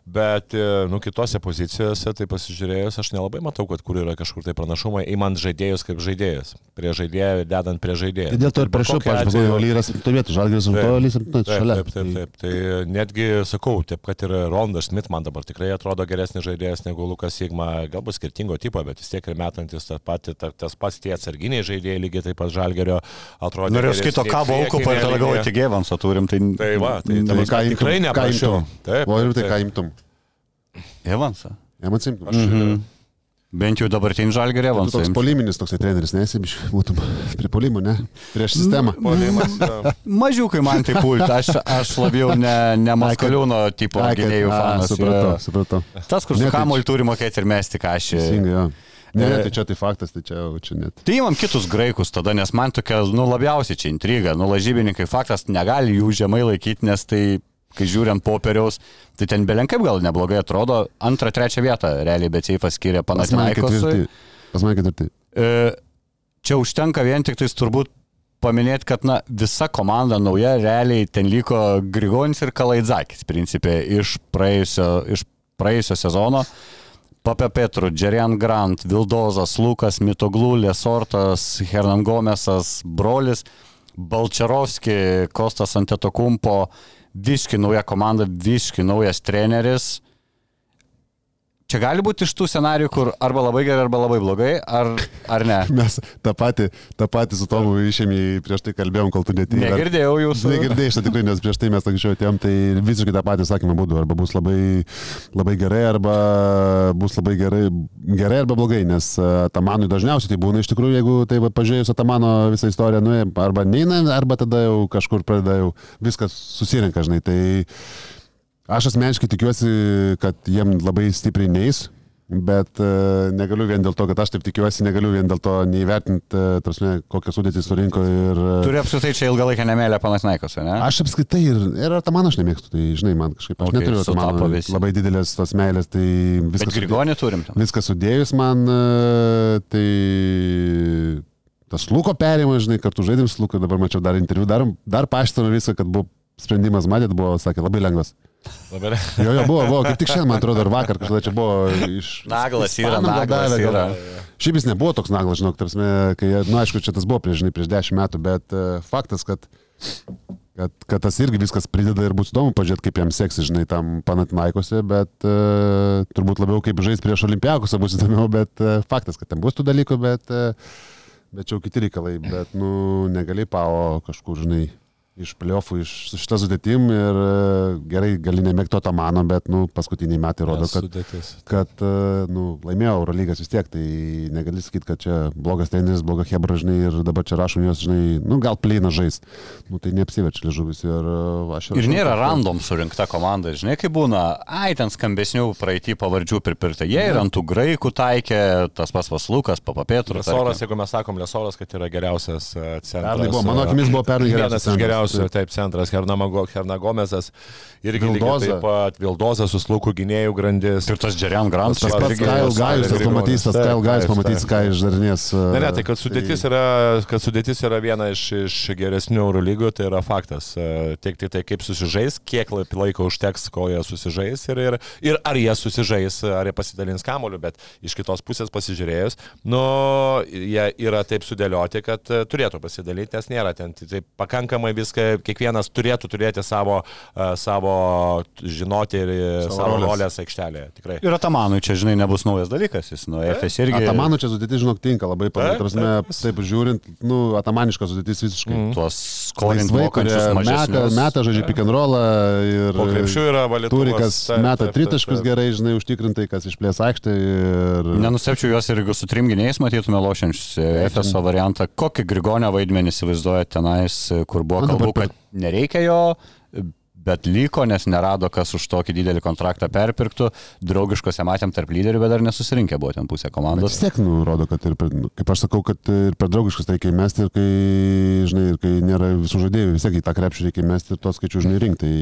Bet, e, nu, kitose pozicijose, tai pasižiūrėjus, aš nelabai matau, kad kur yra kažkur tai pranašumai, įmant žaidėjus kaip žaidėjus. Prie žaidėjo, dedant prie žaidėjo. Tai dėl to ir prieš pažiūrėjau, atveju- pagal Lyras to vietų, Žalgiris ant to, Lys ant to, Taip, šalia. taip, taip, taip. Tai netgi sakau, taip, kad ir Rondas Smith man dabar tikrai atrodo geresnis žaidėjas negu Lukas Sigma, galbūt skirtingo tipo, bet vis tiek ir metantis tas, pati, ta, tas pats tie atsarginiai žaidėjai, lygiai taip pat Žalgerio atrodo. Norėjau geresni skaito kabo priekinė aukų, ir galvoju, tik Evansą turim. Tai, Tai va, tai ta Tai prasme, ką imtum? tikrai imtum? Taip, O ir tai ką imtum? Evansą. Jam atsimtum. Aš, mhm. Bent jau dabartinį žalgerį Tu Evansą. toks poliminis toksai treneris, nesibiš, būtum prie polimų, ne? Prieš sistemą. Puolimas, jo. Mažiukai man tai pult, aš, aš labiau ne, ne Maskaliūno tipo gynėjų fanas. Supratau, jo. supratau. Tas, kur su tai kamuoliu turi mokėti ir mesti kažį. Teisingai, jo. Ne, ne, E, tai čia tai faktas, tai čia, jau- čia net. Tai įmam kitus graikus tada, nes man tokia, nu, labiausiai čia intriga. Nu, lažybininkai faktas negali jų žemai laikyti, nes tai, kai žiūrint popieriaus, tai ten belenkaip gal neblogai atrodo. Antrą, trečią vietą realiai Beceifas skiria ketvirti. Pas mane ketvirti. E, Čia užtenka vien tik tais turbūt paminėti, kad na, visa komanda nauja, realiai ten liko Grigonis ir Kalaidzakis, principė, iš praėjusio, iš praėjusio sezono. Pape Petru, Džerian Grant, Vildozas, Lukas, Mitoglų, Lesortas, Hernan Gomesas, brolis, Balčarovski, Kostas Antetokumpo, viški nauja komanda, viški naujas treneris. Čia gali būti iš tų scenarijų, kur arba labai gerai, arba labai blogai, ar, ar ne? Mes tą patį, tą patį su Tomu išėmė, prieš tai kalbėjom, kol tu netėjai. Negirdėjau jūsų. Negirdėjai, aš tikrai, nes prieš tai mes anksčiau atėjom, tai visiškai tą patį sakymą būdų. Arba bus labai, labai gerai, arba bus labai gerai, gerai arba blogai, nes e, Tamanui dažniausiai tai būna iš tikrųjų, jeigu tai pažiūrėjus Tamano visą istoriją, nu, arba neina, arba tada jau kažkur pradeda jau viskas susirinka, žinai. Tai aš asmeniškai tikiuosi, kad jiem labai stipriai neis. Bet uh, negaliu vien dėl to, kad aš taip tikiuosi, negaliu vien dėl to neįvertinti, uh, tarsi, kokią sudėtį surinko ir... Uh, Turi apskritai čia ilgalaikę nemėlę Panatinaikos, ne? Aš apskritai ir, ir tą man aš nemėgstu, tai žinai, man kažkaip, aš Okay, neturiu visi. labai didelės tos meilės, tai Bet viskas, Grigonį turim. ten. viskas sudėjus man, e, tai tas Luko perėjimas, žinai, kartu žaidėm su Luko, dabar mačiau dar interviu, dar, dar paaiškino viską, kad buvo sprendimas, matėt, buvo, sakė, labai lengvas. Dabar Jo, jo, buvo, buvo, kaip tik šiandien, man atrodo, ir vakar kažkada čia buvo iš... Naglas yra, gal naglas davė, gal- yra. Šiaip jis nebuvo toks naglas, žinok, tarsi, kai, na, nu, aišku, čia tas buvo prieš, žinai, prieš dešimt metų, bet uh, faktas, kad, kad, kad tas irgi viskas prideda ir bus įdomu pažiūrėti, kaip jam seksis, žinai, tam panatinaikose, bet uh, turbūt labiau kaip žais prieš olimpiakose bus įdomiau, bet uh, faktas, kad ten bus tų dalykų, bet, uh, bet čia jau kiti reikalai, bet, nu, negali pao kažkur, žinai, iš pliofų, iš su šitą sudėtim ir uh, gerai, gali nemėgti to mano, bet, nu, paskutiniai metai rodo, kad sudėtis. kad e, nu, laimėjo Eurolygas vis tiek, tai negali sakyti, kad čia blogas treneris, bloga hebra, žinai, ir dabar čia rašom juos, žinai, nu gal pleina žais. Nu, tai neapsiverčia liežuvis ir e, aš Ir nėra kad- random surinkta komanda, žinai, kaip būna, ai, ten skambesnių praeitį pavardžių pripirkta. Jie ir ant tų graikų taikė, tas pas Vaslukas, papapėtų. Lesoras, jeigu mes sakom Lesoras, kad yra geriausias e, centras. Pernai buvo, mano akimis buvo pernai geriausias centras. geriausių, taip, centras Hernamago- Hernagomezas. Irgi Vildoza. taip pat Vildozas, Suslūkų gynėjų grandis. Ir tas Džerian Grantas. Tas pats Salė Gajus, tas pamatys, tas Taip, Gajus taip, pamatys, taip. ką išdarinės. Ne, ne, tai kad sudėtis yra, kad sudėtis yra viena iš, iš geresnių Eurolygų, tai yra faktas. E, Tik tik tai kaip susižais, kiek lai- laiko užteks, kol jie susižais ir, ir, ir ar jie susižais, ar jie pasidalins kamoliu, bet iš kitos pusės pasižiūrėjus, nu, jie yra taip sudėlioti, kad e, turėtų pasidalinti, nes nėra ten taip pakankamai viską, kiekvienas turėtų turėti savo, e, savo žinoti ir e, Savo savo rolės aikštelėje. Tikrai. Ir Atamanui čia, žinai, nebus naujas dalykas. Jis nuo FS irgi. Atamanų čia sudėtis, žinok, tinka labai, Taip, taip, žiūrint, nu, atamaniška sudėtis visiškai. Mm. Tuos kurie mokančius meta, meta žodžiu, pick and rollą ir Po krepšių yra valytuvas. Turikas meta tritaškus gerai, žinai, užtikrintai, kas išplės aikštę ir... Nenustepčiau juos ir jeigu su trim gynėjais matytume lošiančius FSO variantą. Kokį Grigonio vaidmenį įsivaizduojate tenais, kur buvo Man kalbų, kad nereikia jo, bet liko, nes nerado, kas už tokį didelį kontraktą perpirktų. Draugiškose matėm tarp lyderių, bet dar nesusirinkę buvo ten pusė komandos. vis tiek, nu, rodo, kad ir, per, nu, kaip aš sakau, kad ir per draugiškas reikia mesti ir kai, žinai, ir kai nėra visų žaidėjų, vis tiek į tą krepšį reikia mesti ir tuos skaičius, žinai, rinkti. Tai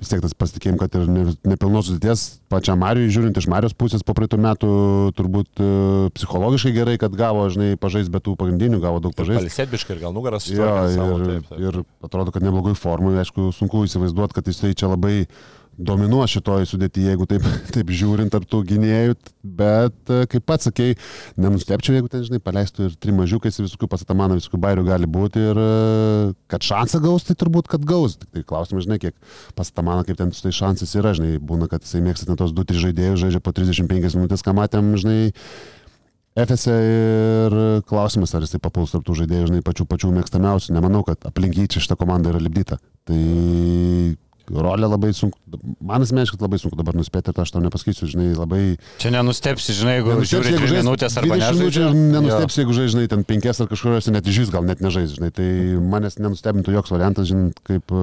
vis tiek tas pasitikėjimas, kad ir ne- nepilnos sudėties, pačiam Marijui, žiūrint iš Marijos pusės po praeitų metų, turbūt e, psichologiškai gerai, kad gavo, žinai, pažais, bet tų pagrindinių gavo daug pažais. Palsėtbiškai ir gal nugaras susitvarkė savo, ir, taip, taip. ir atrodo, kad neblogoj formai, aišku, sunku įsivaizduoti, kad jisai čia labai dominuos šitoj sudėtyje, jeigu taip, taip žiūrint tarp tų gynėjų, bet, e, kaip pats sakei, nenustepčiau, jeigu ten, žinai, paleistų ir trim mažiukais, visokių pasitamanų, visokių bairių gali būti ir e, kad šansą gaus, tai turbūt, kad gaus. Tik tai klausimas, žinai, kiek pasitamano, kaip ten su tai šansas yra, žinai, būna, kad jisai mėgsta ten tos 2-3 žaidėjus, žaidžia po 35 minutės, ką matėm, žinai, FSE ir klausimas, ar jisai papuls tarp tų žaidėjų, žinai, pačių pačių mėgstamiausių. Nemanau, kad aplink jį čia šitą komandą yra lipdyta. Tai rolė labai sunku, man asmeniškai labai sunku dabar nuspėti, ir aš tau nepasakysiu, žinai, labai... Čia nenustepsi, žinai, jeigu žiūri jeigu 3 žais minutės arba 20 minučių nežaidžia. ir nenustepsi, jeigu žais, žinai, ten 5 ar kažkuriuose net iš vis gal net nežais, žinai, tai manęs nenustebintų joks variantas, žinai, kaip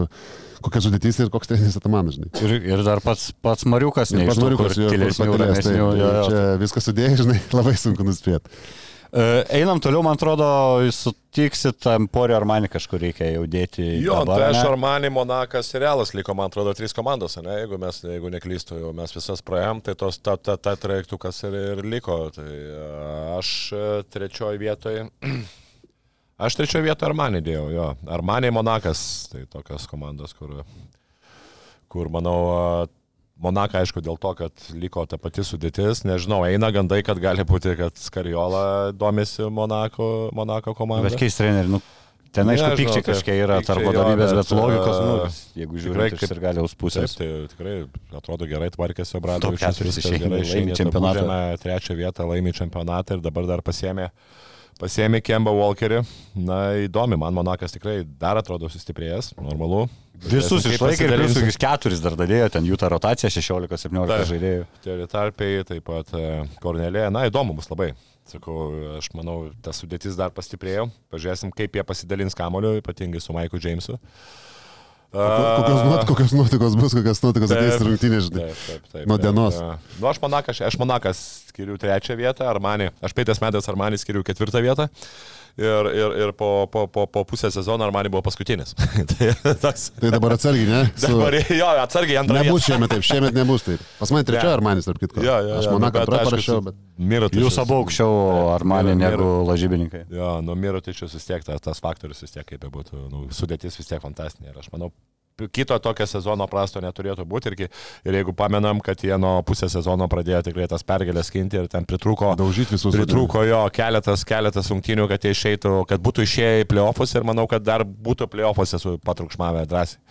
kokia sudėtis ir koks treneris atamanas, žinai. Ir, ir dar pats, pats Mariukas, ne pats Mariukas, jo, kilesnių, pakelės, tai, ramesnių. jo, jo. čia viską sudėjai, žinai, labai sunku nuspėti. E, Einam toliau, man atrodo, sutiksit, tam Porio Armani kažkur reikia jau dėti. Jo, dabar, tai aš Armani, Monakas ir Realas liko, man atrodo, trys komandos, ne? jeigu mes, jeigu neklystu, jau mes visas praėjom, tai tos, ta, ta, ta trajektukas ir, ir liko. Tai a, aš e, trečioje vietoje, aš trečioje vietoje Armani dėjau, jo. Armani, Monakas, tai tokios komandos, kur, kur manau, Monaka, aišku, dėl to, kad liko ta pati sudėtis, nežinau, eina gandai, kad gali būti, kad Skariola domisi Monako, Monako komanda. Bet keis treneri, nu, ten aišku, pykčiai taip, kažkiek yra tarp vadovybės, bet, logikos, nu, e, jeigu iš kaip- ir galiaus pusės. Taip, tai tikrai atrodo gerai tvarkėsi Obradovičius. Viskas gerai, išeina, čempionatą. Trečią vietą laimė čempionatą ir dabar dar pasėmė, pasėmė Kemba Walkerį. Na, įdomi, man Monakas tikrai dar atrodo sustiprėjęs, normalu. Visus išlaikė ir plius keturis dar dadėjo, ten jų ta rotacija 16-17 Taip. žaidėjų. Teritarpiai, taip pat e, Kornelė. Na, įdomu bus labai. Sakau, aš manau, tas sudėtis dar pastiprėjo. Pažiūrėsim, kaip jie pasidalins kamoliu, ypatingai su Maiku Džeimsu. Kokios, nuot, kokios nuotikos bus, kokios nuotikos Taip. ateis rungtynės, žinai. Taip, taip, taip. Nuo taip, dienos. jo. Nu, aš Monakas, aš Monakas skiriu trečią vietą, Armani, aš peitas metais Armani skiriu ketvirtą vietą. Ir, ir, ir po, po, po, po pusę sezono Armani buvo paskutinis. tai, tas, Tai dabar atsargiai, ne? Su... dabar, jo, atsargiai antrą Nebus vietą. šiemet taip, šiemet nebus taip. Pas mane trečioje Ne. Armanis, tarp kitko. Jo, jo, Aš antroje aišku, parašiau, bet... Mirotičius. Jūs abu aukščiau Armanį negu Mir- lažybininkai. Jo, nu Mirotičius vis tiek, tas, tas faktorius vis tiek kaip bebūtų, nu, sudėtis vis tiek fantastinė. Ir aš manau, kito tokio sezono prasto neturėtų būti. Ir, ir jeigu pamenam, kad jie nuo pusės sezono pradėjo tikrai tas pergalės skinti ir ten pritrūko, Daužyti visus. pritrūko jo keletas, keletas rungtynių, kad jie išeitų, kad būtų išėję į playoffus ir manau, kad dar būtų playoffuose su patrukšmavę drąsiai.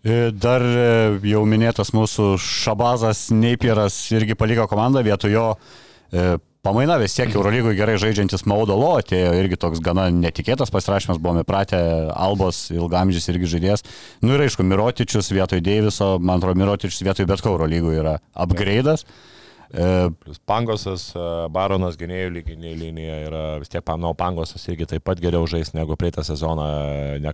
E, Dar e, jau minėtas mūsų Šabazas Neipieras irgi paliko komandą, vietoj jo e, pamaina vis tiek Eurolygui gerai žaidžiantis Maudalo, atėjo irgi toks gana netikėtas pasirašymas, buvome pratę Albos ilgamžys irgi žaidėjas. Nu ir aišku, Mirotičius vietoj Deiviso, man atrodo, Mirotičius vietoj bet ko Eurolygui yra upgrade'as. E, Plus Pangosas, e, Baronas gynėjų lyginė linija yra vis tiek, manau, Pangosas irgi taip pat geriau žais negu praeitą sezoną.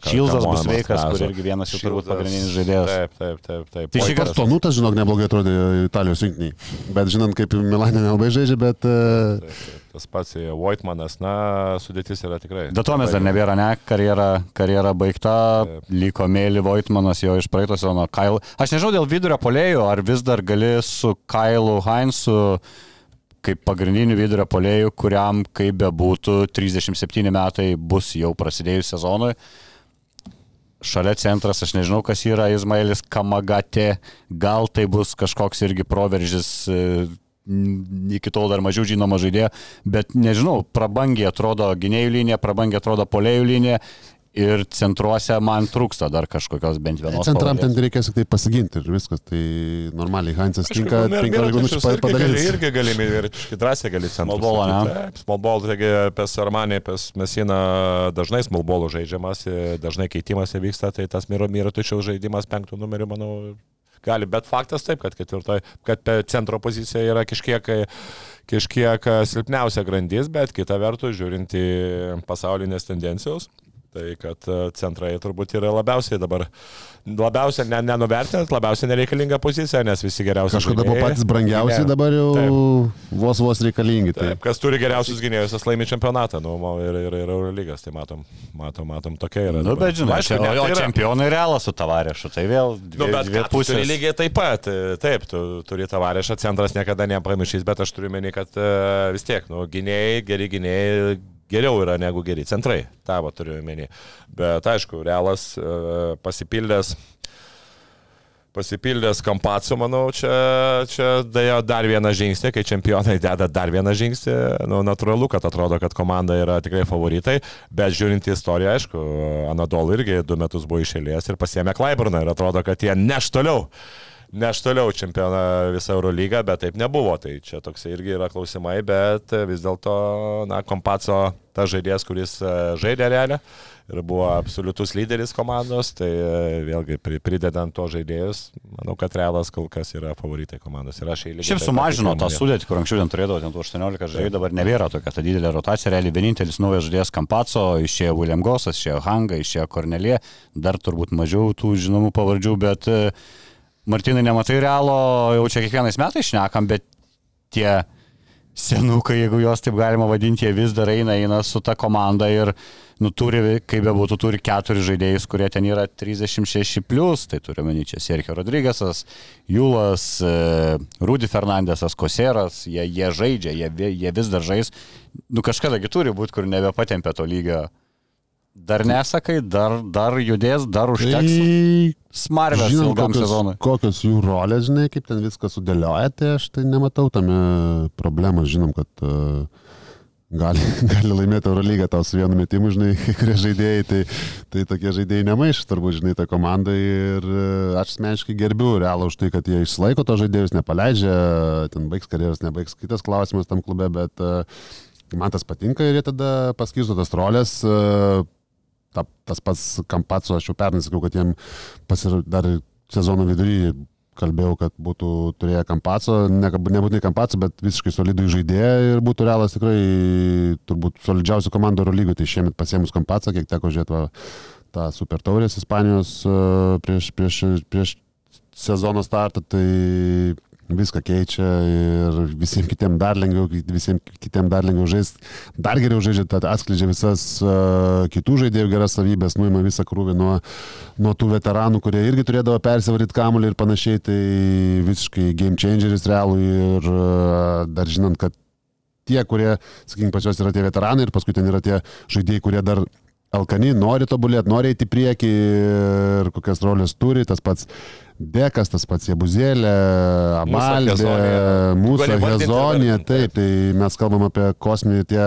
Čilzas bus sveikas, kur irgi vienas jų turbūt pagrindinis žaidėjas. Taip, taip, taip. taip. Tai šį šitas tonutas, žinok, neblogai atrodė Italijos rinkiniai. Bet žinant, kaip Milanė nelabai žaidžia, bet... e, Taip, taip, tas pats Voitmanas, na, sudėtis yra tikrai. Bet to mes dar nebėra, ne, karjera, karjera baigta, liko mėly Voitmanas jo iš praeito sezono. Kyle. Aš nežinau dėl vidurio polėjų, ar vis dar gali su Kailu Heinzu kaip pagrindiniu vidurio polėjų, kuriam, kaip bebūtų, 37 metai bus jau prasidėjus sezonui. Šalia centras, aš nežinau, kas yra Izmailis Kamagate, gal tai bus kažkoks irgi proveržis e, iki tol dar mažiau žinoma žaidėja, bet nežinau, prabangiai atrodo gynėjų linija, prabangiai atrodo polėjų linija ir centruose man trūksta dar kažkokios bent vienos. Centram ten pavardės. reikės tik tai pasiginti ir viskas. Tai normaliai Heinzas tinka nu, 15 minučių padaryti. irgi gali, ir drąsiai gali centrą. Small ball, ne? Taip, small ball, taigi pes Armanė, pes Mesina dažnai small ballų žaidžiamas, dažnai keitimas vyksta, tai tas Miro Miro tačiau žaidimas penktų numerių, manau, gali, bet faktas taip, kad ketvirtoje, kad centro pozicija yra kažkiek, kažkiek silpniausia grandis, bet kita vertus, žiūrint į pasaulinės tendencijos, tai kad e, centrai turbūt yra labiausiai dabar, labiausiai ne, nenuvertinant, labiausiai nereikalinga pozicija, nes visi geriausi. Kažkada buvo patys brangiausi, Taip. dabar jau Taip. vos vos reikalingi. Tai Taip, kas turi geriausius gynėjus, tas laimi čempionatą, nu, ir, ir, ir Eurolygas, tai matom, matom, matom, tokia yra. Nu, dabar. bet žinai, Aišku, čia, o, net o yra. čempionai realas su tavarėšu, tai vėl dvi, Nu, bet dvi pusės. lygiai taip pat, e, taip, tu turi tavarėšą, centras niekada nepamiršys, bet aš turiu menį, kad e, vis tiek, nu, gynėjai, geri gynėjai geriau yra negu geri centrai, tavo turiu menį. Bet aišku, realas e, pasipildęs pasipildęs kampacu, manau, čia, čia dėjo dar vieną žingsnį, kai čempionai deda dar vieną žingsnį. Nu, natūralu, kad atrodo, kad komanda yra tikrai favoritai, bet žiūrint į istoriją, aišku, Anadol irgi du metus buvo išėlės ir pasiemė Klaiburną ir atrodo, kad jie neš toliau. Neš toliau čempioną visą Eurolygą, bet taip nebuvo. Tai čia toksai irgi yra klausimai, bet vis dėlto, na, Kompaco tas žaidėjas, kuris e, žaidė realią ir buvo absoliutus lyderis komandos, tai e, vėlgi pri- pridedant to žaidėjus, manau, kad Realas kol kas yra favoritai komandos. Ir aš eilį. Šiaip sumažino tą sudėtį, kur anksčiau ten turėdavo ten tų 18 žaidėjų, dabar nebėra tokia ta didelė rotacija, realiai vienintelis naujas žaidėjas Kampaco, išėjo William Gosas, išėjo Hanga, išėjo Kornelė, dar turbūt mažiau tų žinomų pavardžių, bet e, Martinai nematai realo, jau čia kiekvienais metais šnekam, bet tie senukai, jeigu juos taip galima vadinti, jie vis dar eina, eina su ta komanda ir, nu, turi, kaip bebūtų, turi keturis žaidėjus, kurie ten yra 36, plus, tai turiu menį čia Sergio Rodrygėsas, Jūlas, Rudy Fernandesas, Koseras, jie, jie žaidžia, jie, jie vis dar žais, nu kažkadagi turi būti, kur nebepatempia to lygio. Dar nesakai, dar, dar judės, dar užteks Tai smarvės žinom, ilgam kokios, sezonui. kokios jų rolės, žinai, kaip ten viską sudėlioja, tai aš tai nematau tame problemos. Žinom, kad uh, gali, gali laimėti Eurolygą tau su vienu metimu, žinai, kai kurie žaidėjai, tai, tai tokie žaidėjai nemaiš, turbūt, žinai, tą komandą ir uh, aš asmeniškai gerbiu realą už tai, kad jie išlaiko to žaidėjus, nepaleidžia, ten baigs karjeras, nebaigs kitas klausimas tam klube, bet uh, man tas patinka ir jie tada paskirsto tas rolės. Uh, ta, tas pats Kampaco, aš jau pernai sakiau, kad jiem pasir, dar sezono vidury kalbėjau, kad būtų turėję Kampaco, ne, nebūtinai Kampaco, bet visiškai solidų žaidėją ir būtų realas tikrai turbūt solidžiausių komandų Euro lygų. Tai šiemet pasiemus Kampaco, kiek teko žiūrėti tą Super Taurės Ispanijos e, prieš, prieš, prieš sezono startą, tai viską keičia ir visiems kitiems dar lengviau, visiems kitiems dar lengviau žaisti, dar geriau žaidžia, tad atskleidžia visas uh, kitų žaidėjų geras savybės, nuima visą krūvį nuo, nuo tų veteranų, kurie irgi turėdavo persivaryti kamuolį ir panašiai, tai visiškai game changeris realų ir uh, dar žinant, kad tie, kurie, sakykime, pačios yra tie veteranai ir paskui ten yra tie žaidėjai, kurie dar Alkani nori tobulėti, nori eiti į priekį ir kokias rolės turi, tas pats Dekas, tas pats Jebuzėlė, Hezonija. mūsų Hezonija, vardinti, taip, tai mes kalbam apie kosminį, tie,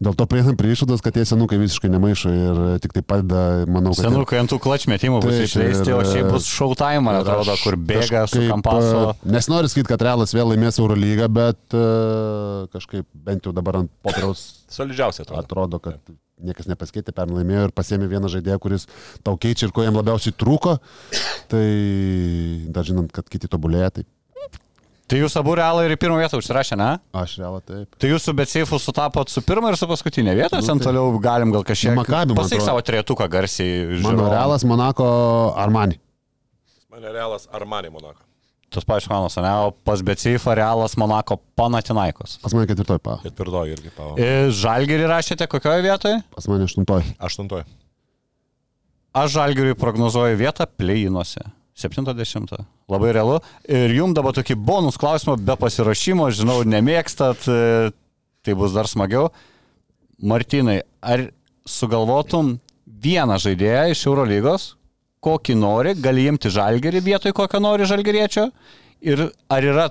dėl to prieinam prie išvados, kad tie senukai visiškai nemaišo ir tik tai padeda, manau, kad... Senukai ant tų klačmetimų bus Taip, išleisti, o šiaip bus showtime, ir atrodo, kur bėga su kažkaip, kampaso. e, Nesinori sakyti, kad Realas vėl laimės Eurolygą, bet e, kažkaip bent jau dabar ant popieriaus Solidžiausia atrodo. atrodo, kad niekas nepasikeitė, pernai laimėjo ir pasėmė vieną žaidėją, kuris tau keičia ir ko jam labiausiai trūko. Tai dar žinant, kad kiti tobulėja, tai Tai jūs abu realą ir į pirmą vietą užsirašė, ne? aš realą taip. Tai jūs su Betseifu sutapot su pirmą ir su paskutinė vieta, Nu, ten tai- toliau galim gal kažkiek... Maccabi, man Pasakyk savo trietuką garsiai. Mano žiūrovam. Realas, Monako, Armani. Mane realas Armani Monako. Tos pačios komandos, ne, o pas Becifą Realas Monako Panatinaikos. Pas mane ketvirtoj pa. Ketvirtoji irgi pavo. E, Žalgirį rašėte kokioje vietoje? Pas mane aštuntoj. Aštuntoji. Aš Žalgiriui prognozuoju vietą pleinuose. 70. Labai realu. Ir jums dabar tokį bonus klausimą be pasirašymo, žinau, nemėgstat, e, tai bus dar smagiau. Martinai, ar sugalvotum vieną žaidėją iš Eurolygos, kokį nori, gali imti žalgerį vietoj kokio nori žalgeriečio? Ir ar yra,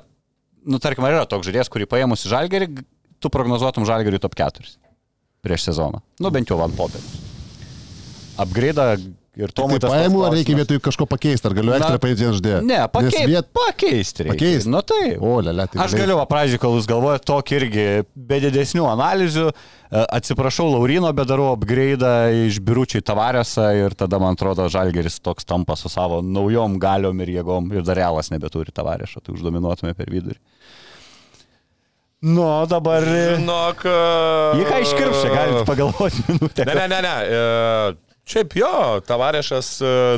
nu tarkim, ar yra toks žaidėjas, kurį paėmus į žalgerį, tu prognozuotum žalgerį top 4 prieš sezoną? Nu bent jau van popierį. Apgraidą ir to Tai paėmų, ar reikia vietoj kažko pakeisti, ar galiu ekstra paėti vieną žaidėją? Ne, pakei... Viet... pakeisti. reikia. Pakeist? Nu tai. O, lele, tai Aš galiu, pradžiui, kol jūs galvojate tokį irgi, be didesnių analizių, e, atsiprašau, Laurino, bet darau upgrade iš biručiai tavarėse ir tada, man atrodo, Žalgeris toks tampa su savo naujom galiom ir jėgom ir dar realas nebeturi tavarėšo, tai uždominuotume per vidurį. Nu, dabar... Žinok. Jį ką iškirpšė, galite pagalvoti minutę. Ne, ne, ne, ne. E, Šiaip jo, tavarešas.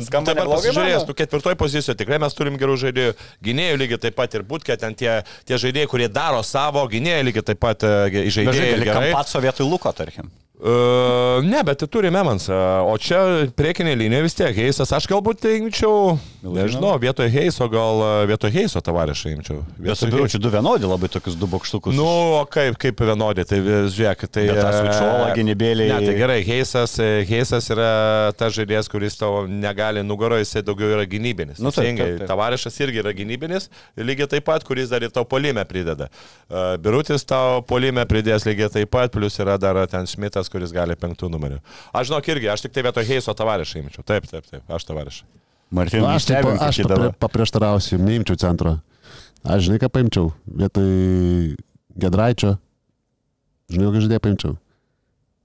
Pat neblogai, pasižiūrėjęs, tu ketvirtoji pozicijoje tikrai mes turim gerų žaidėjų. Gynėjų lygiai taip pat ir būtkė, ten tie, tie žaidėjai, kurie daro savo, gynėjai lygiai taip pat e, žaidėjai. žinai, gerai. Kampatso vietoj Luko, tarkim. Uh, ne, bet tai turi Memansą, o čia priekinė linija vis tiek Heisas. Aš galbūt imčiau, nežinau, vietoj Heiso, gal vietoj Heiso tavarešą imčiau. Bet su biručiu du vienodi, labai tokius du bokštukus. Nu, o kaip, kaip vienodė, tai žiūrėk, tai... Tas e, gynybėliai- Ne, tai gerai, Heisas, e, Heisas yra tas žaidėjas, kuris tavo negali nugaro, jisai daugiau yra gynybinis. Nu, taip, taip, taip. Tavarešas irgi yra gynybinis, lygiai taip pat, kuris dar ir tau polime prideda. E, Birutis tau polime pridės lygiai taip pat, plus yra dar ten Šmitas, kuris gali penktų numerių. Aš žinok irgi, aš tik tai vietoj Heiso Tavarešą imčiau. Taip, taip, taip, aš Tavarešą. Martinai, Nu, aš, taip, stebim, aš dabar. paprieštarausiu, neimčiau centro. Aš žinai, ką paimčiau. Vietoj Gedraičio. Žinai, kokį žaidėją paimčiau.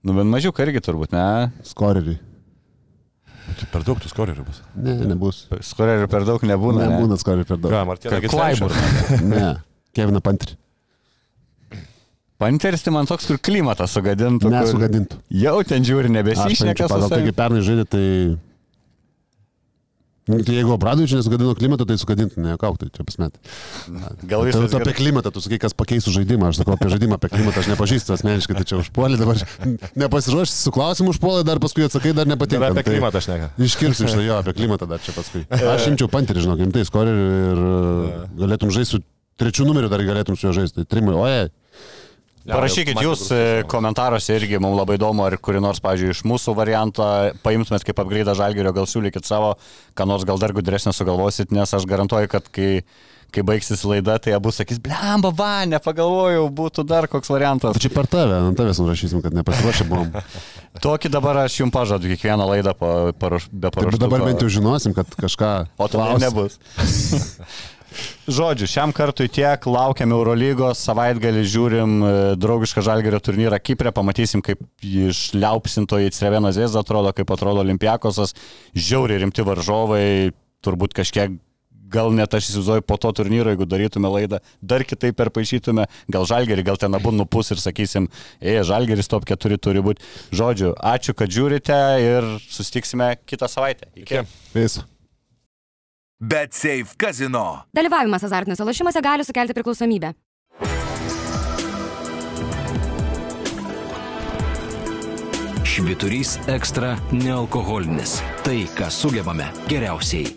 Nu, bent mažiau irgi turbūt, ne? Skorerį. Tai per daug tų skorerių bus. Ne, nebus. Skorerių per daug nebūna. ne? Nebūna skorerį per daug. Ką, Martina, Klaiburn. Ne. Kevina Pantrį. Panteris tai man toks, kur klimatas sugadintų. kur Nesugadintų. Jau ten žiūri, nebesišneka pagal tai, kaip pernai žaidė, tai... Nu, Tai jeigu Obradovičius nesugadino klimatą, tai sugadintų, ne, kauk, tai čia pasmet. Gal Tai viskas tu apie klimatą, tu sakai, kas pakeisų žaidimą, aš sakau apie žaidimą, apie klimatą, aš nepažįstu asmeniškai, tai čia užpuolė dabar, nepasiruošęs su klausimu užpuolė, dar paskui atsakai, dar nepatinka. Apie Tai klimatą aš neka. Iškirsiu iš to jo, apie klimatą dar čia paskui. Aš imčiau panterį, žinok, imtai skorerį ir uh, galėtum žaisti su trečiu numeriu, dar galėtum su juo žaisti. Tai trimai, oje, Parašykit jūs e, komentaruose irgi, mums labai įdomu, ar kuri nors, pavyzdžiui, iš mūsų variantą paimtumėt kaip apgraidą žalgerio, gal siūlykit savo, ką nors gal dar gudresnio sugalvosit, nes aš garantuoju, kad kai, kai baigsis laida, tai abu sakys, blemba, va, nepagalvojau, būtų dar koks variantas. tai čia per tave, ant tavęs nurašysim, kad nepasiruošę buvom. Tokį dabar aš jums pažadu, kiekvieną laidą pa, paruoš, be Tai paruoštų. dabar bent jau žinosim, kad kažką... O to nebus. Žodžiu, šiam kartui tiek, laukiam Eurolygos, savaitgalį žiūrim e, draugišką žalgerio turnyrą Kiprė, pamatysim, kaip iš liaupsintoje Crevena Zėza atrodo, kaip atrodo Olimpiakosas, žiauriai rimti varžovai, turbūt kažkiek gal net aš įsivaizduoju po to turnyro, jeigu darytume laidą, dar kitaip perpašytume, gal žalgerį, gal ten abu nupus ir sakysim, ei, žalgeris top 4 turi būti. Žodžiu, ačiū, kad žiūrite ir susitiksime kitą savaitę. Iki. Viso. Bet Safe Casino. Dalyvavimas azartiniuose lošimuose gali sukelti priklausomybę. Šviturys ekstra nealkoholinis. Tai, ką sugebame geriausiai.